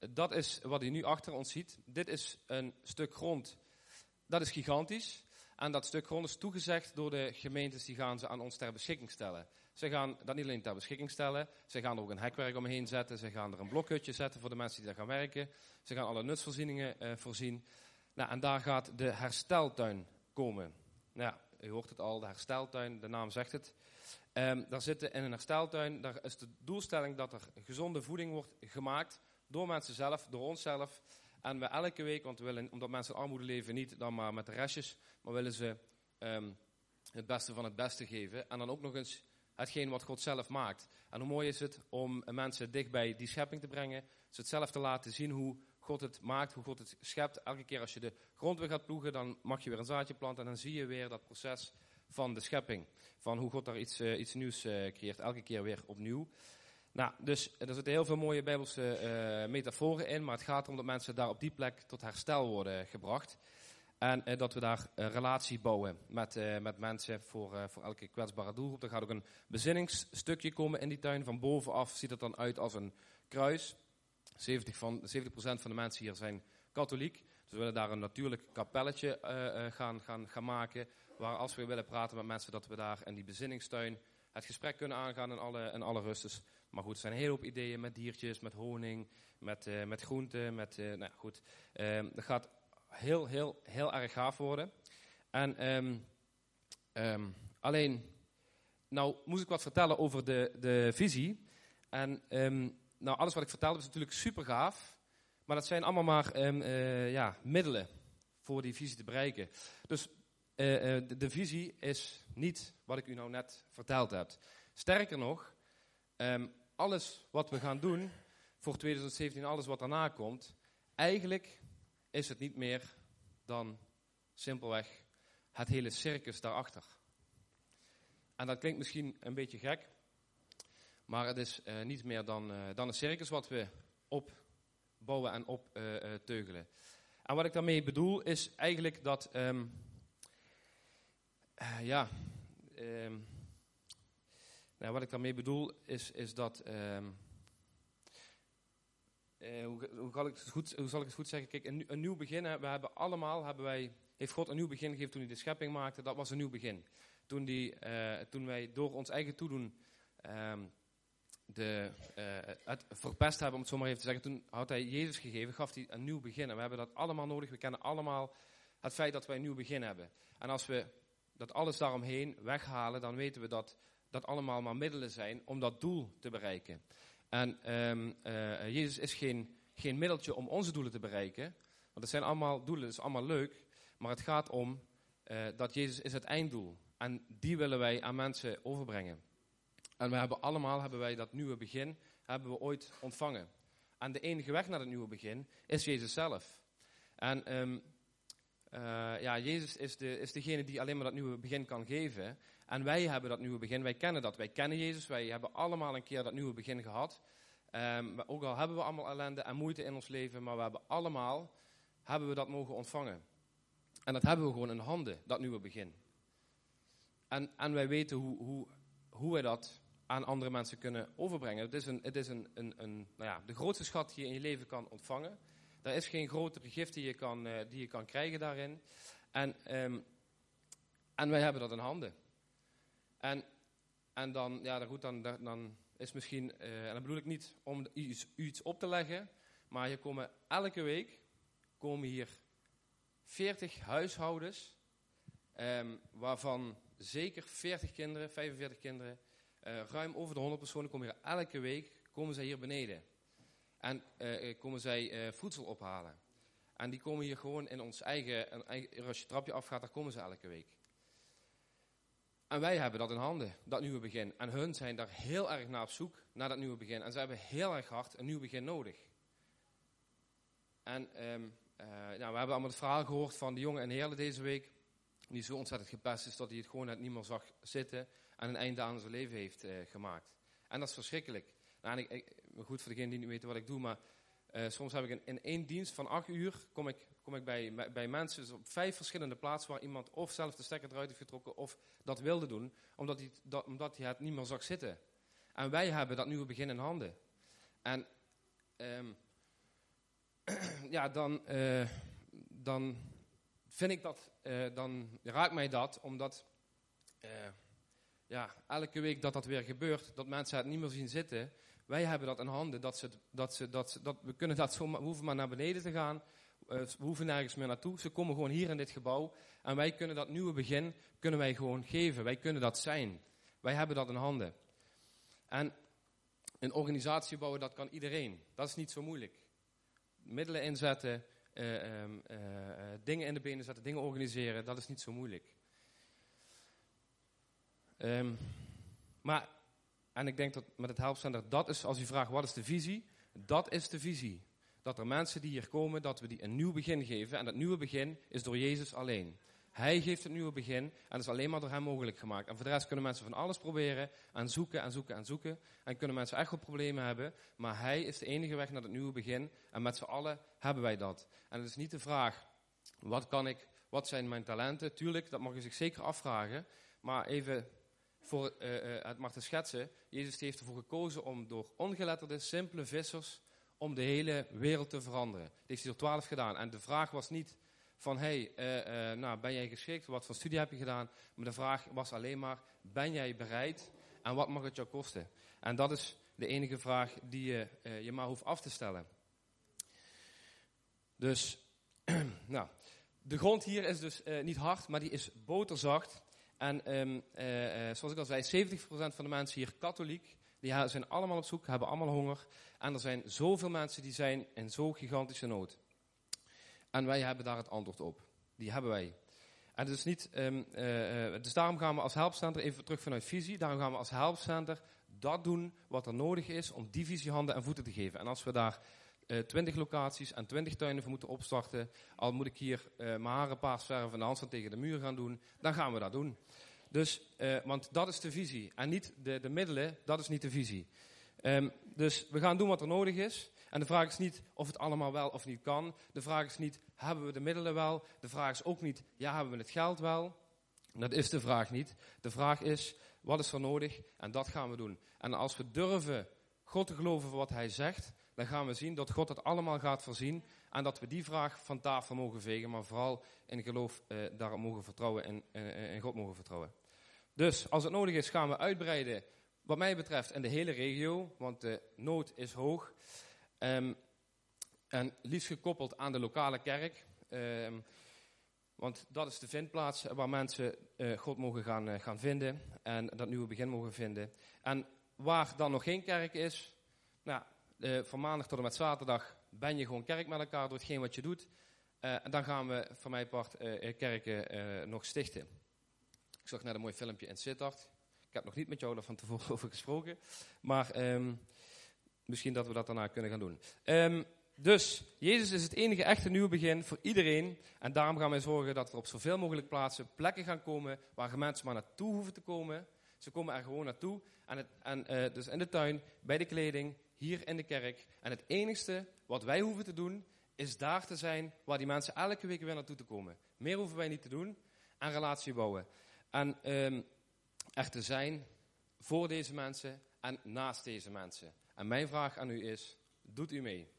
dat is wat u nu achter ons ziet. Dit is een stuk grond, dat is gigantisch. En dat stuk grond is toegezegd door de gemeentes, die gaan ze aan ons ter beschikking stellen. Ze gaan dat niet alleen ter beschikking stellen, ze gaan er ook een hekwerk omheen zetten, ze gaan er een blokhutje zetten voor de mensen die daar gaan werken. Ze gaan alle nutsvoorzieningen uh, voorzien. Nou, en daar gaat de hersteltuin komen. Nou, u hoort het al, de hersteltuin, de naam zegt het. Um, daar zitten in een hersteltuin, daar is de doelstelling dat er gezonde voeding wordt gemaakt door mensen zelf, door onszelf. En we elke week, want we willen, omdat mensen in armoede leven, niet dan maar met de restjes, maar willen ze um, het beste van het beste geven. En dan ook nog eens hetgeen wat God zelf maakt. En hoe mooi is het om mensen dicht bij die schepping te brengen, ze het zelf te laten zien hoe God het maakt, hoe God het schept. Elke keer als je de grond weer gaat ploegen, dan mag je weer een zaadje planten en dan zie je weer dat proces van de schepping. Van hoe God daar iets, uh, iets nieuws uh, creëert, elke keer weer opnieuw. Nou, dus er zitten heel veel mooie bijbelse uh, metaforen in, maar het gaat erom dat mensen daar op die plek tot herstel worden gebracht. En uh, dat we daar een relatie bouwen met, uh, met mensen voor, voor elke kwetsbare doelgroep. Er gaat ook een bezinningsstukje komen in die tuin. Van bovenaf ziet het dan uit als een kruis. 70%, van, 70 van de mensen hier zijn katholiek. Dus we willen daar een natuurlijk kapelletje gaan, gaan, gaan maken. Waar als we willen praten met mensen, dat we daar in die bezinningstuin het gesprek kunnen aangaan in alle, in alle rust. Dus maar goed, er zijn een hele hoop ideeën met diertjes, met honing, met, met groenten. Met, nou goed, dat gaat heel, heel, heel erg gaaf worden. En um, um, alleen, nou moest ik wat vertellen over de, de visie. En nou, alles wat ik vertelde is natuurlijk super gaaf. Maar dat zijn allemaal maar uh, ja, middelen voor die visie te bereiken. Dus de, de visie is niet wat ik u nou net verteld heb. Sterker nog, alles wat we gaan doen voor 2017, alles wat daarna komt, eigenlijk is het niet meer dan simpelweg het hele circus daarachter. En dat klinkt misschien een beetje gek, maar het is uh, niet meer dan, uh, dan een circus wat we opbouwen en opteugelen. Uh, en wat ik daarmee bedoel is eigenlijk dat, um, ja, um, nou, wat ik daarmee bedoel is, is dat. Um, uh, hoe, hoe, zal ik het goed, hoe zal ik het goed zeggen? Kijk, een, nieuw begin. we hebben allemaal, hebben wij, heeft God een nieuw begin gegeven toen hij de schepping maakte. Dat was een nieuw begin. Toen, die, uh, toen wij door ons eigen toedoen um, de, uh, het verpest hebben, om het zo maar even te zeggen. Toen had hij Jezus gegeven, gaf hij een nieuw begin. En we hebben dat allemaal nodig. We kennen allemaal het feit dat wij een nieuw begin hebben. En als we dat alles daaromheen weghalen, dan weten we dat dat allemaal maar middelen zijn om dat doel te bereiken. En um, uh, Jezus is geen, geen middeltje om onze doelen te bereiken. Want het zijn allemaal doelen, dat is allemaal leuk. Maar het gaat om uh, dat Jezus is het einddoel. En die willen wij aan mensen overbrengen. En we hebben allemaal hebben wij dat nieuwe begin. hebben we ooit ontvangen. En de enige weg naar het nieuwe begin is Jezus zelf. En ehm, eh, ja, Jezus is, de, is degene die alleen maar dat nieuwe begin kan geven. En wij hebben dat nieuwe begin, wij kennen dat. Wij kennen Jezus, wij hebben allemaal een keer dat nieuwe begin gehad. Ehm, ook al hebben we allemaal ellende en moeite in ons leven, maar we hebben allemaal hebben we dat mogen ontvangen. En dat hebben we gewoon in handen, dat nieuwe begin. En, en wij weten hoe, hoe, hoe wij dat aan andere mensen kunnen overbrengen. Het is, een, het is een, een, een, nou ja, de grootste schat die je in je leven kan ontvangen. Er is geen grotere gift die je kan, uh, die je kan krijgen daarin. En, um, en wij hebben dat in handen. En, en dan, ja, goed, dan, dan is misschien, uh, en dan bedoel ik niet om iets, iets op te leggen, maar hier komen elke week komen hier 40 huishoudens, um, waarvan zeker 40 kinderen, 45 kinderen, uh, ruim over de 100 personen komen hier elke week, komen zij hier beneden. En uh, komen zij uh, voedsel ophalen. En die komen hier gewoon in ons eigen, eigen, als je trapje afgaat, daar komen ze elke week. En wij hebben dat in handen, dat nieuwe begin. En hun zijn daar heel erg naar op zoek, naar dat nieuwe begin. En ze hebben heel erg hard een nieuw begin nodig. En um, nou, we hebben allemaal het verhaal gehoord van de jongen en Heerle deze week. Die zo ontzettend gepest is dat hij het gewoon net niet meer zag zitten. En een einde aan zijn leven heeft gemaakt. En dat is verschrikkelijk. Nou, ik, goed voor degenen die niet weten wat ik doe, maar uh, soms heb ik in, in, één dienst van acht uur, kom ik, kom ik bij, bij, mensen dus op vijf verschillende plaatsen waar iemand of zelf de stekker eruit heeft getrokken of dat wilde doen, omdat hij, dat, omdat hij het niet meer zag zitten. En wij hebben dat nieuwe begin in handen. En um, ja, dan, uh, dan vind ik dat, uh, dan raakt mij dat, omdat ja, elke week dat dat weer gebeurt, dat mensen het niet meer zien zitten. Wij hebben dat in handen, dat ze, dat ze, dat dat, we kunnen dat hoeven maar naar beneden te gaan, we hoeven nergens meer naartoe. Ze komen gewoon hier in dit gebouw en wij kunnen dat nieuwe begin, kunnen wij gewoon geven. Wij kunnen dat zijn. Wij hebben dat in handen. En een organisatie bouwen, dat kan iedereen. Dat is niet zo moeilijk middelen inzetten, uh, uh, uh, dingen in de benen zetten, dingen organiseren, dat is niet zo moeilijk. Um, maar, en ik denk dat met het helpcenter, dat is, als u vraagt wat is de visie, dat is de visie. Dat er mensen die hier komen, dat we die een nieuw begin geven. En dat nieuwe begin is door Jezus alleen. Hij geeft het nieuwe begin en dat is alleen maar door hem mogelijk gemaakt. En voor de rest kunnen mensen van alles proberen en zoeken en zoeken en zoeken. En kunnen mensen echt wel problemen hebben. Maar hij is de enige weg naar het nieuwe begin. En met z'n allen hebben wij dat. En het is niet de vraag, wat kan ik, wat zijn mijn talenten? Tuurlijk, dat mag je zich zeker afvragen. Maar even voor uh, uh, het maar te schetsen. Jezus heeft ervoor gekozen om door ongeletterde, simpele vissers, om de hele wereld te veranderen. Dat heeft hij door twaalf gedaan. En de vraag was niet van hey, uh, nou, ben jij geschikt? Wat voor studie heb je gedaan? Maar de vraag was alleen maar, ben jij bereid? En wat mag het jou kosten? En dat is de enige vraag die je, je maar hoeft af te stellen. Dus, nou, de grond hier is dus niet hard, maar die is boterzacht. En um, zoals ik al zei, 70% van de mensen hier katholiek. Die zijn allemaal op zoek, hebben allemaal honger. En er zijn zoveel mensen die zijn in zo'n gigantische nood. En wij hebben daar het antwoord op. Die hebben wij. En dus, niet, um, uh, dus daarom gaan we als helpcenter, even terug vanuit visie, daarom gaan we als helpcenter dat doen wat er nodig is om die visie handen en voeten te geven. En als we daar uh, 20 locaties en 20 tuinen voor moeten opstarten, al moet ik hier uh, mijn haren paars verven en de handstand tegen de muur gaan doen, dan gaan we dat doen. Dus, uh, want dat is de visie. En niet de, de middelen, dat is niet de visie. Um, dus we gaan doen wat er nodig is. En de vraag is niet of het allemaal wel of niet kan. De vraag is niet, hebben we de middelen wel? De vraag is ook niet, ja, hebben we het geld wel? Dat is de vraag niet. De vraag is, wat is er nodig? En dat gaan we doen. En als we durven God te geloven voor wat hij zegt, dan gaan we zien dat God het allemaal gaat voorzien. En dat we die vraag van tafel mogen vegen, maar vooral in geloof eh, daarop mogen vertrouwen en in, God mogen vertrouwen. Dus als het nodig is, gaan we uitbreiden, wat mij betreft, in de hele regio, want de nood is hoog. Um, en liefst gekoppeld aan de lokale kerk. Um, want dat is de vindplaats waar mensen uh, God mogen gaan, uh, gaan vinden. En dat nieuwe begin mogen vinden. En waar dan nog geen kerk is. Nou, uh, van maandag tot en met zaterdag ben je gewoon kerk met elkaar door hetgeen wat je doet. en dan gaan we van mijn part kerken nog stichten. Ik zag net een mooi filmpje in Sittard. Ik heb nog niet met jou daar van tevoren over gesproken. Maar... Um, misschien dat we dat daarna kunnen gaan doen. Ehm, dus, Jezus is het enige echte nieuwe begin voor iedereen. En daarom gaan wij zorgen dat er op zoveel mogelijk plaatsen plekken gaan komen waar mensen maar naartoe hoeven te komen. Ze komen er gewoon naartoe. En, het, eh, dus in de tuin, bij de kleding, hier in de kerk. En het enigste wat wij hoeven te doen, is daar te zijn waar die mensen elke week weer naartoe te komen. Meer hoeven wij niet te doen. En relatie bouwen. En um, er te zijn voor deze mensen en naast deze mensen. En mijn vraag aan u is, doet u mee?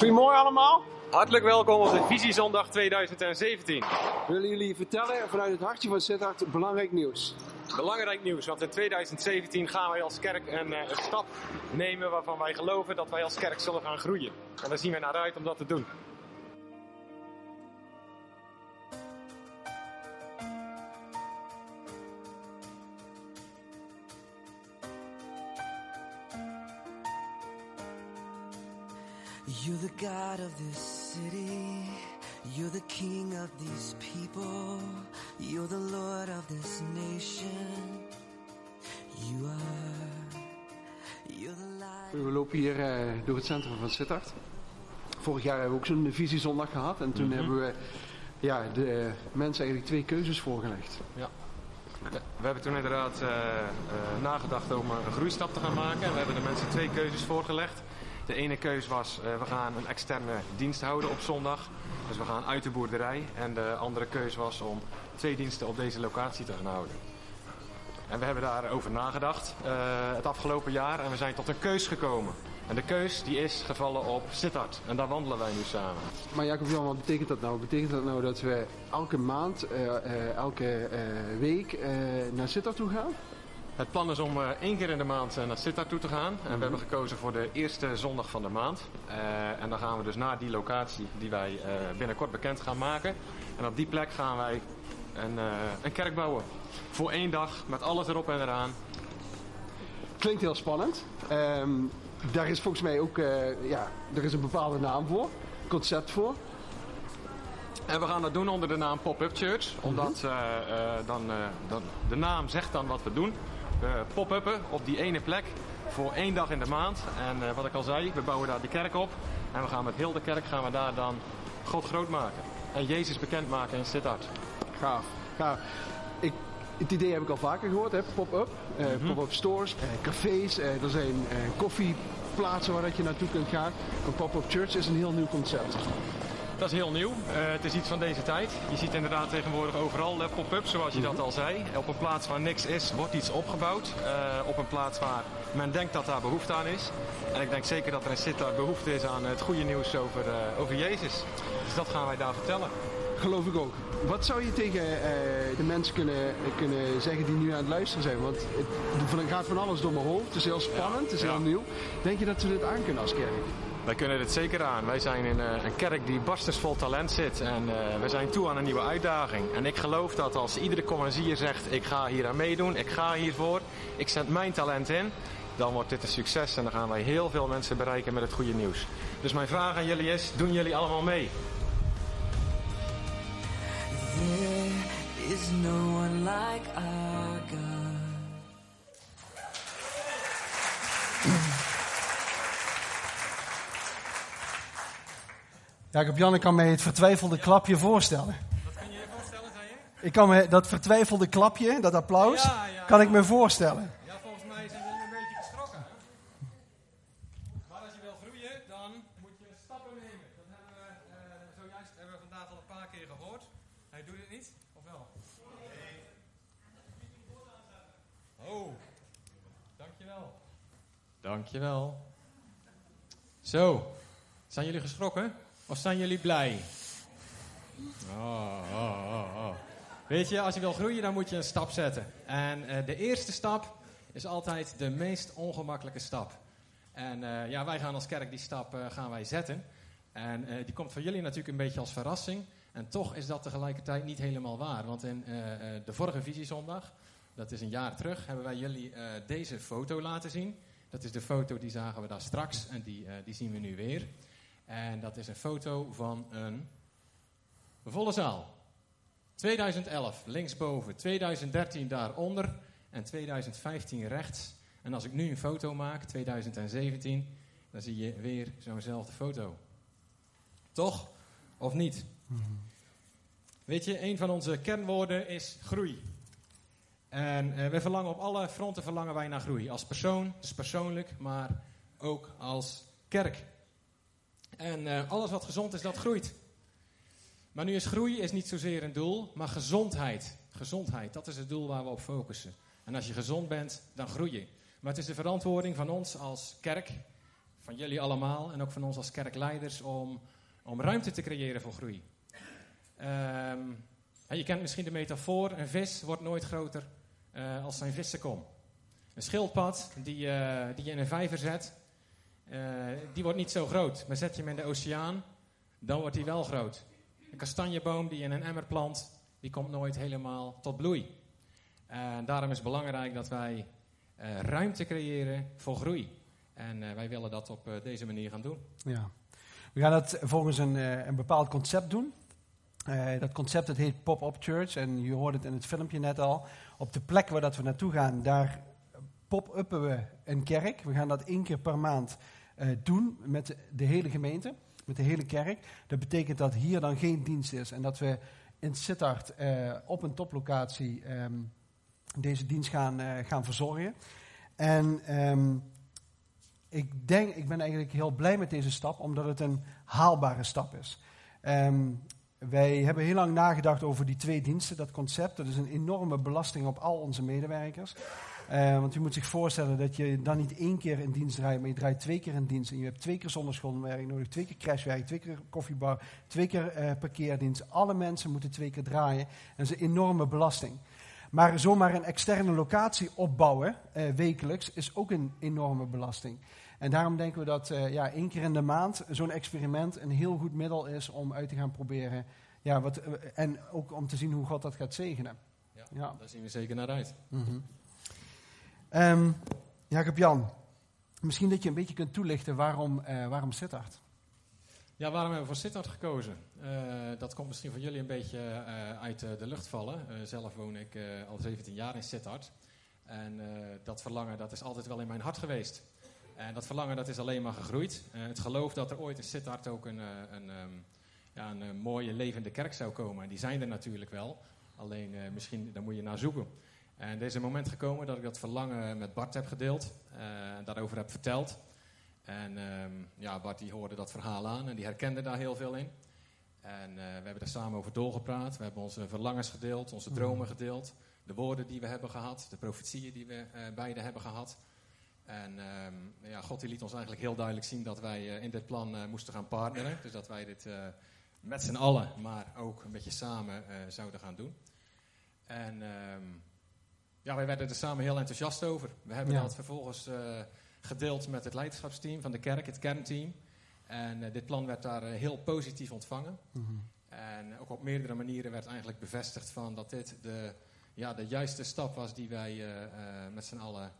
Goedemorgen allemaal. Hartelijk welkom op de Visiezondag 2017. We willen jullie vertellen vanuit het hartje van Sittard belangrijk nieuws. Belangrijk nieuws, want in 2017 gaan wij als kerk een, eh, een, stap nemen waarvan wij geloven dat wij als kerk zullen gaan groeien. En daar zien we naar uit om dat te doen. You're the God of this city. You're the King of these people. You're the Lord of this nation. You are. You're the light. We lopen hier uh, door het centrum van Sittard. Vorig jaar hebben we ook zo'n visiezondag gehad. En toen mm -hmm. hebben we ja, de mensen eigenlijk twee keuzes voorgelegd. Ja. We hebben toen inderdaad uh, uh, nagedacht om een groeistap te gaan maken. En we hebben de mensen twee keuzes voorgelegd. De ene keus was, uh, we gaan een externe dienst houden op zondag. Dus we gaan uit de boerderij. En de andere keus was om twee diensten op deze locatie te gaan houden. En we hebben daarover nagedacht uh, het afgelopen jaar en we zijn tot een keus gekomen. En de keus die is gevallen op Sittard. En daar wandelen wij nu samen. Maar Jacob Jan, wat betekent dat nou? Betekent dat nou dat we elke maand, uh, elke week naar Sittard toe gaan? Het plan is om uh, één keer in de maand uh, naar Sittard toe te gaan. En mm -hmm. we hebben gekozen voor de eerste zondag van de maand. Uh, en dan gaan we dus naar die locatie die wij binnenkort bekend gaan maken. En op die plek gaan wij een, een kerk bouwen. Voor één dag, met alles erop en eraan. Klinkt heel spannend. Um, daar is volgens mij ook ja, er is een bepaalde naam voor. Concept voor. En we gaan dat doen onder de naam Pop-Up Church. Omdat -hmm. dan, dan, de naam zegt dan wat we doen pop-uppen op die ene plek voor één dag in de maand. En uh, wat ik al zei, we bouwen daar die kerk op. En we gaan met heel de kerk gaan we daar dan God groot maken. En Jezus bekendmaken in Sittard. Gaaf, gaaf. Ik, het idee heb ik al vaker gehoord, hè? pop-up. Uh, mm -hmm. Pop-up stores, cafés, er zijn koffieplaatsen waar dat je naartoe kunt gaan. Een pop-up church is een heel nieuw concept. Dat is heel nieuw. Uh, het is iets van deze tijd. Je ziet inderdaad tegenwoordig overal pop-ups, zoals je dat al zei. Op een plaats waar niks is, wordt iets opgebouwd. Uh, op een plaats waar men denkt dat daar behoefte aan is. En ik denk zeker dat er in Sittard behoefte is aan het goede nieuws over, over Jezus. Dus dat gaan wij daar vertellen. Geloof ik ook. Wat zou je tegen de mensen kunnen, kunnen zeggen die nu aan het luisteren zijn? Want het gaat van alles door mijn hoofd. Het is heel spannend, het is heel nieuw. Denk je dat we dit aan kunnen als kerk? Wij kunnen dit zeker aan. Wij zijn in uh, een kerk die barstensvol talent zit. En uh, we zijn toe aan een nieuwe uitdaging. En ik geloof dat als iedere commercier zegt: Ik ga hier aan meedoen, ik ga hiervoor, ik zet mijn talent in. Dan wordt dit een succes en dan gaan wij heel veel mensen bereiken met het goede nieuws. Dus mijn vraag aan jullie is: doen jullie allemaal mee? There is no one like our God. Jacob Jan, ik kan me het vertwijfelde klapje voorstellen. Wat kan je je voorstellen, zei je? Ik kan me dat vertwijfelde klapje, dat applaus, ja, ja, kan ik me voorstellen. Ja, volgens mij zijn jullie een beetje geschrokken. Maar als je wil groeien, dan moet je stappen nemen. Dat hebben we uh, zojuist hebben we vandaag al een paar keer gehoord. Hij doet het niet, of wel? Nee. Oh, dankjewel. Dankjewel. Zo, zijn jullie geschrokken? Of zijn jullie blij? Oh, oh, oh. Weet je, als je wil groeien, dan moet je een stap zetten. En uh, de eerste stap is altijd de meest ongemakkelijke stap. En uh, ja, wij gaan als kerk die stap uh, gaan wij zetten. En die komt voor jullie natuurlijk een beetje als verrassing. En toch is dat tegelijkertijd niet helemaal waar. Want in de vorige visiezondag, dat is een jaar terug, hebben wij jullie deze foto laten zien. Dat is de foto die zagen we daar straks en die, die zien we nu weer. En dat is een foto van een volle zaal. 2011 linksboven, 2013 daaronder en 2015 rechts. En als ik nu een foto maak, 2017, dan zie je weer zo'nzelfde foto. Toch? Of niet? Weet je, een van onze kernwoorden is groei. En uh, we verlangen op alle fronten verlangen wij naar groei. Als persoon, dus persoonlijk, maar ook als kerk. En uh, alles wat gezond is, dat groeit. Maar nu is groei is niet zozeer een doel, maar gezondheid. Gezondheid, dat is het doel waar we op focussen. En als je gezond bent, dan groei je. Maar het is de verantwoording van ons als kerk, van jullie allemaal en ook van ons als kerkleiders om, om ruimte te creëren voor groei. Um, je kent misschien de metafoor: een vis wordt nooit groter uh, als zijn vissenkom. Een schildpad die, uh, die je in een vijver zet, uh, die wordt niet zo groot. Maar zet je hem in de oceaan, dan wordt hij wel groot. Een kastanjeboom die je in een emmer plant, die komt nooit helemaal tot bloei. En daarom is het belangrijk dat wij ruimte creëren voor groei. En wij willen dat op deze manier gaan doen. Ja. We gaan dat volgens een, een bepaald concept doen. Dat concept dat heet Pop-up Church en je hoorde het in het filmpje net al. Op de plek waar dat we naartoe gaan, daar pop-uppen we een kerk. We gaan dat één keer per maand uh, doen met de hele gemeente, met de hele kerk. Dat betekent dat hier dan geen dienst is en dat we in Sittard uh, op een toplocatie um, deze dienst gaan, gaan verzorgen. En um, ik denk, ik ben eigenlijk heel blij met deze stap, omdat het een haalbare stap is. Um, wij hebben heel lang nagedacht over die twee diensten, dat concept. Dat is een enorme belasting op al onze medewerkers. Uh, want u moet zich voorstellen dat je dan niet één keer in dienst draait, maar je draait twee keer in dienst. En je hebt twee keer zonderschoolwerk nodig, twee keer crashwerk, twee keer koffiebar, twee keer uh, parkeerdienst. Alle mensen moeten twee keer draaien. En dat is een enorme belasting. Maar zomaar een externe locatie opbouwen, uh, wekelijks, is ook een enorme belasting. En daarom denken we dat ja, één keer in de maand zo'n experiment een heel goed middel is om uit te gaan proberen. Ja, wat, en ook om te zien hoe God dat gaat zegenen. Ja, ja. daar zien we zeker naar uit. Mm -hmm. Um, Jacob Jan, misschien dat je een beetje kunt toelichten waarom, uh, waarom Sittard? Ja, waarom hebben we voor Sittard gekozen? dat komt misschien voor jullie een beetje uit de lucht vallen. zelf woon ik al 17 jaar in Sittard. En dat verlangen dat is altijd wel in mijn hart geweest. En dat verlangen dat is alleen maar gegroeid. Het geloof dat er ooit in Sittard ook een, een, um, ja, een, mooie levende kerk zou komen. En die zijn er natuurlijk wel. Alleen misschien, daar moet je naar zoeken. En er is een moment gekomen dat ik dat verlangen met Bart heb gedeeld. en daarover heb verteld. En um, ja, Bart die hoorde dat verhaal aan en die herkende daar heel veel in. En we hebben er samen over doorgepraat. We hebben onze verlangens gedeeld, onze dromen gedeeld. De woorden die we hebben gehad, de profetieën die we beide hebben gehad. En um, ja, God die liet ons eigenlijk heel duidelijk zien dat wij uh, in dit plan uh, moesten gaan partneren. Dus dat wij dit uh, met z'n allen, maar ook een beetje samen zouden gaan doen. En um, ja, wij werden er samen heel enthousiast over. We hebben ja. dat vervolgens gedeeld met het leiderschapsteam van de kerk, het kernteam. En dit plan werd daar heel positief ontvangen. Mm -hmm. En ook op meerdere manieren werd eigenlijk bevestigd van dat dit de, ja, de juiste stap was die wij met z'n allen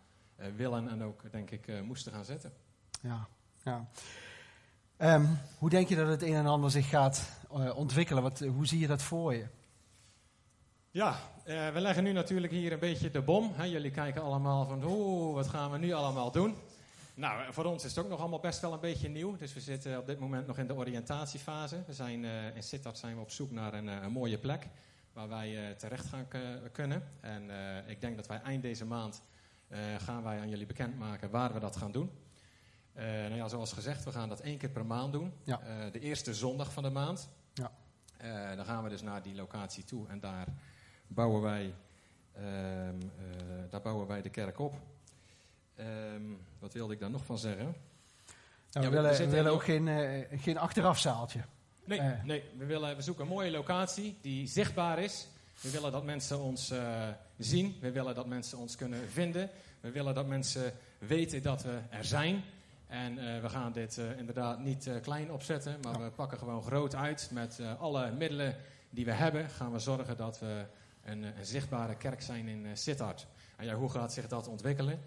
willen en ook, denk ik, moesten gaan zetten. Ja, ja. Um, hoe denk je dat het een en ander zich gaat ontwikkelen? Wat, hoe zie je dat voor je? Ja, we leggen nu natuurlijk hier een beetje de bom. Hè. Jullie kijken allemaal van, oeh, wat gaan we nu allemaal doen? Nou, voor ons is het ook nog allemaal best wel een beetje nieuw. Dus we zitten op dit moment nog in de oriëntatiefase. We zijn, in Sittard zijn we op zoek naar een, een mooie plek waar wij terecht gaan kunnen. En ik denk dat wij eind deze maand gaan wij aan jullie bekendmaken waar we dat gaan doen. Nou ja, zoals gezegd, we gaan dat één keer per maand doen. Ja. De eerste zondag van de maand. Ja. dan gaan we dus naar die locatie toe en daar bouwen wij, ehm, daar bouwen wij de kerk op. Um, wat wilde ik daar nog van zeggen? Nou, we, ja, willen, we, we willen ook geen, geen achterafzaaltje. Nee, nee we, willen, we zoeken een mooie locatie die zichtbaar is. We willen dat mensen ons uh, zien. We willen dat mensen ons kunnen vinden. We willen dat mensen weten dat we er zijn. En uh, we gaan dit uh, inderdaad niet klein opzetten, maar ja. we pakken gewoon groot uit. Met alle middelen die we hebben, gaan we zorgen dat we een, een zichtbare kerk zijn in Sittard. En ja, hoe gaat zich dat ontwikkelen?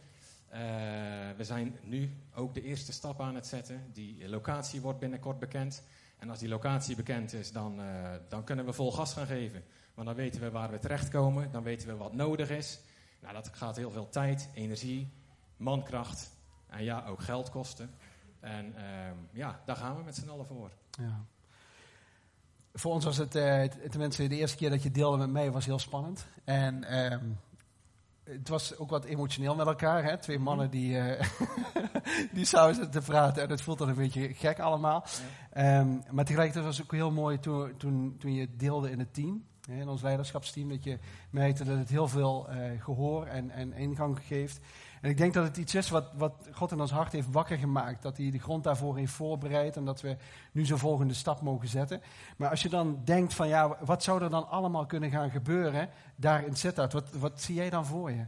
we zijn nu ook de eerste stap aan het zetten. Die locatie wordt binnenkort bekend. En als die locatie bekend is, dan, dan kunnen we vol gas gaan geven. Want dan weten we waar we terechtkomen, dan weten we wat nodig is. Nou, dat gaat heel veel tijd, energie, mankracht en ja, ook geld kosten. En ehm, ja, daar gaan we met z'n allen voor. Ja. Voor ons was het, uh, tenminste de eerste keer dat je deelde met mij, was heel spannend. En ehm, het was ook wat emotioneel met elkaar. Hè? Twee mannen die, uh, die samen zitten te praten. En het voelt dan een beetje gek allemaal. Ehm, maar tegelijkertijd was het ook heel mooi toen, toen, toen je deelde in het team in ons leiderschapsteam, dat je merkte dat het heel veel uh, gehoor en, en ingang geeft. En ik denk dat het iets is wat, wat God in ons hart heeft wakker gemaakt. Dat hij de grond daarvoor heeft voorbereid en dat we nu zo'n volgende stap mogen zetten. Maar als je dan denkt van ja, wat zou er dan allemaal kunnen gaan gebeuren daar in Sittard? Wat, wat zie jij dan voor je?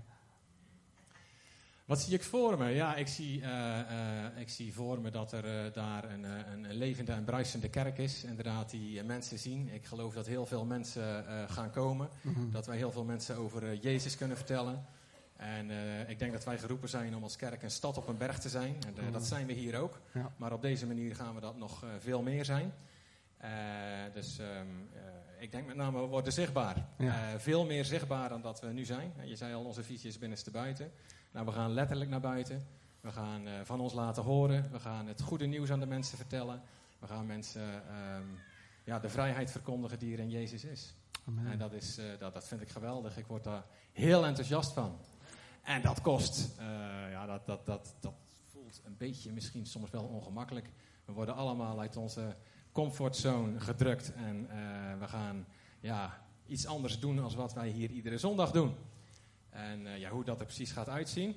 Wat zie ik voor me? Ja, ik zie, uh, uh, ik zie voor me dat er uh, daar een, een, levende en bruisende kerk is. Inderdaad, die mensen zien. Ik geloof dat heel veel mensen gaan komen. Mm -hmm. Dat wij heel veel mensen over Jezus kunnen vertellen. En ik denk dat wij geroepen zijn om als kerk een stad op een berg te zijn. En -hmm. dat zijn we hier ook. Ja. Maar op deze manier gaan we dat nog veel meer zijn. dus um, ik denk met name, we worden zichtbaar. Ja. veel meer zichtbaar dan dat we nu zijn. Je zei al, onze visie is binnenste buiten. Nou, we gaan letterlijk naar buiten. We gaan van ons laten horen. We gaan het goede nieuws aan de mensen vertellen. We gaan mensen um, ja, de vrijheid verkondigen die er in Jezus is. Amen. En dat, is, dat, dat vind ik geweldig. Ik word daar heel enthousiast van. En dat kost. Uh, ja, dat, dat, dat, dat voelt een beetje misschien soms wel ongemakkelijk. We worden allemaal uit onze comfortzone gedrukt. En we gaan ja, iets anders doen dan wat wij hier iedere zondag doen. En uh, ja, hoe dat er precies gaat uitzien.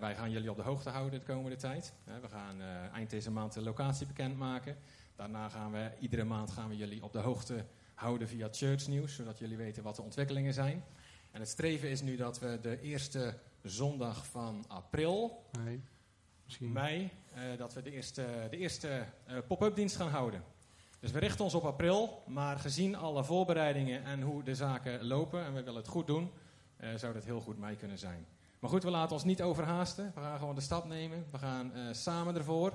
Wij gaan jullie op de hoogte houden de komende tijd. We gaan eind deze maand de locatie bekendmaken. Daarna gaan we iedere maand gaan we jullie op de hoogte houden via Church News, zodat jullie weten wat de ontwikkelingen zijn. En het streven is nu dat we de eerste zondag van april, nee, mei, dat we de eerste, de eerste pop-up dienst gaan houden. Dus we richten ons op april, maar gezien alle voorbereidingen en hoe de zaken lopen, en we willen het goed doen, uh, zou dat heel goed mee kunnen zijn. Maar goed, we laten ons niet overhaasten. We gaan gewoon de stap nemen. We gaan samen ervoor.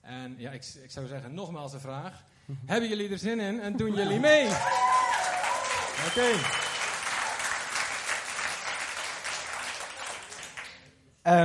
En ja, ik, ik, zou zeggen, nogmaals de vraag. Hebben jullie er zin in en doen jullie mee? Oké. Okay.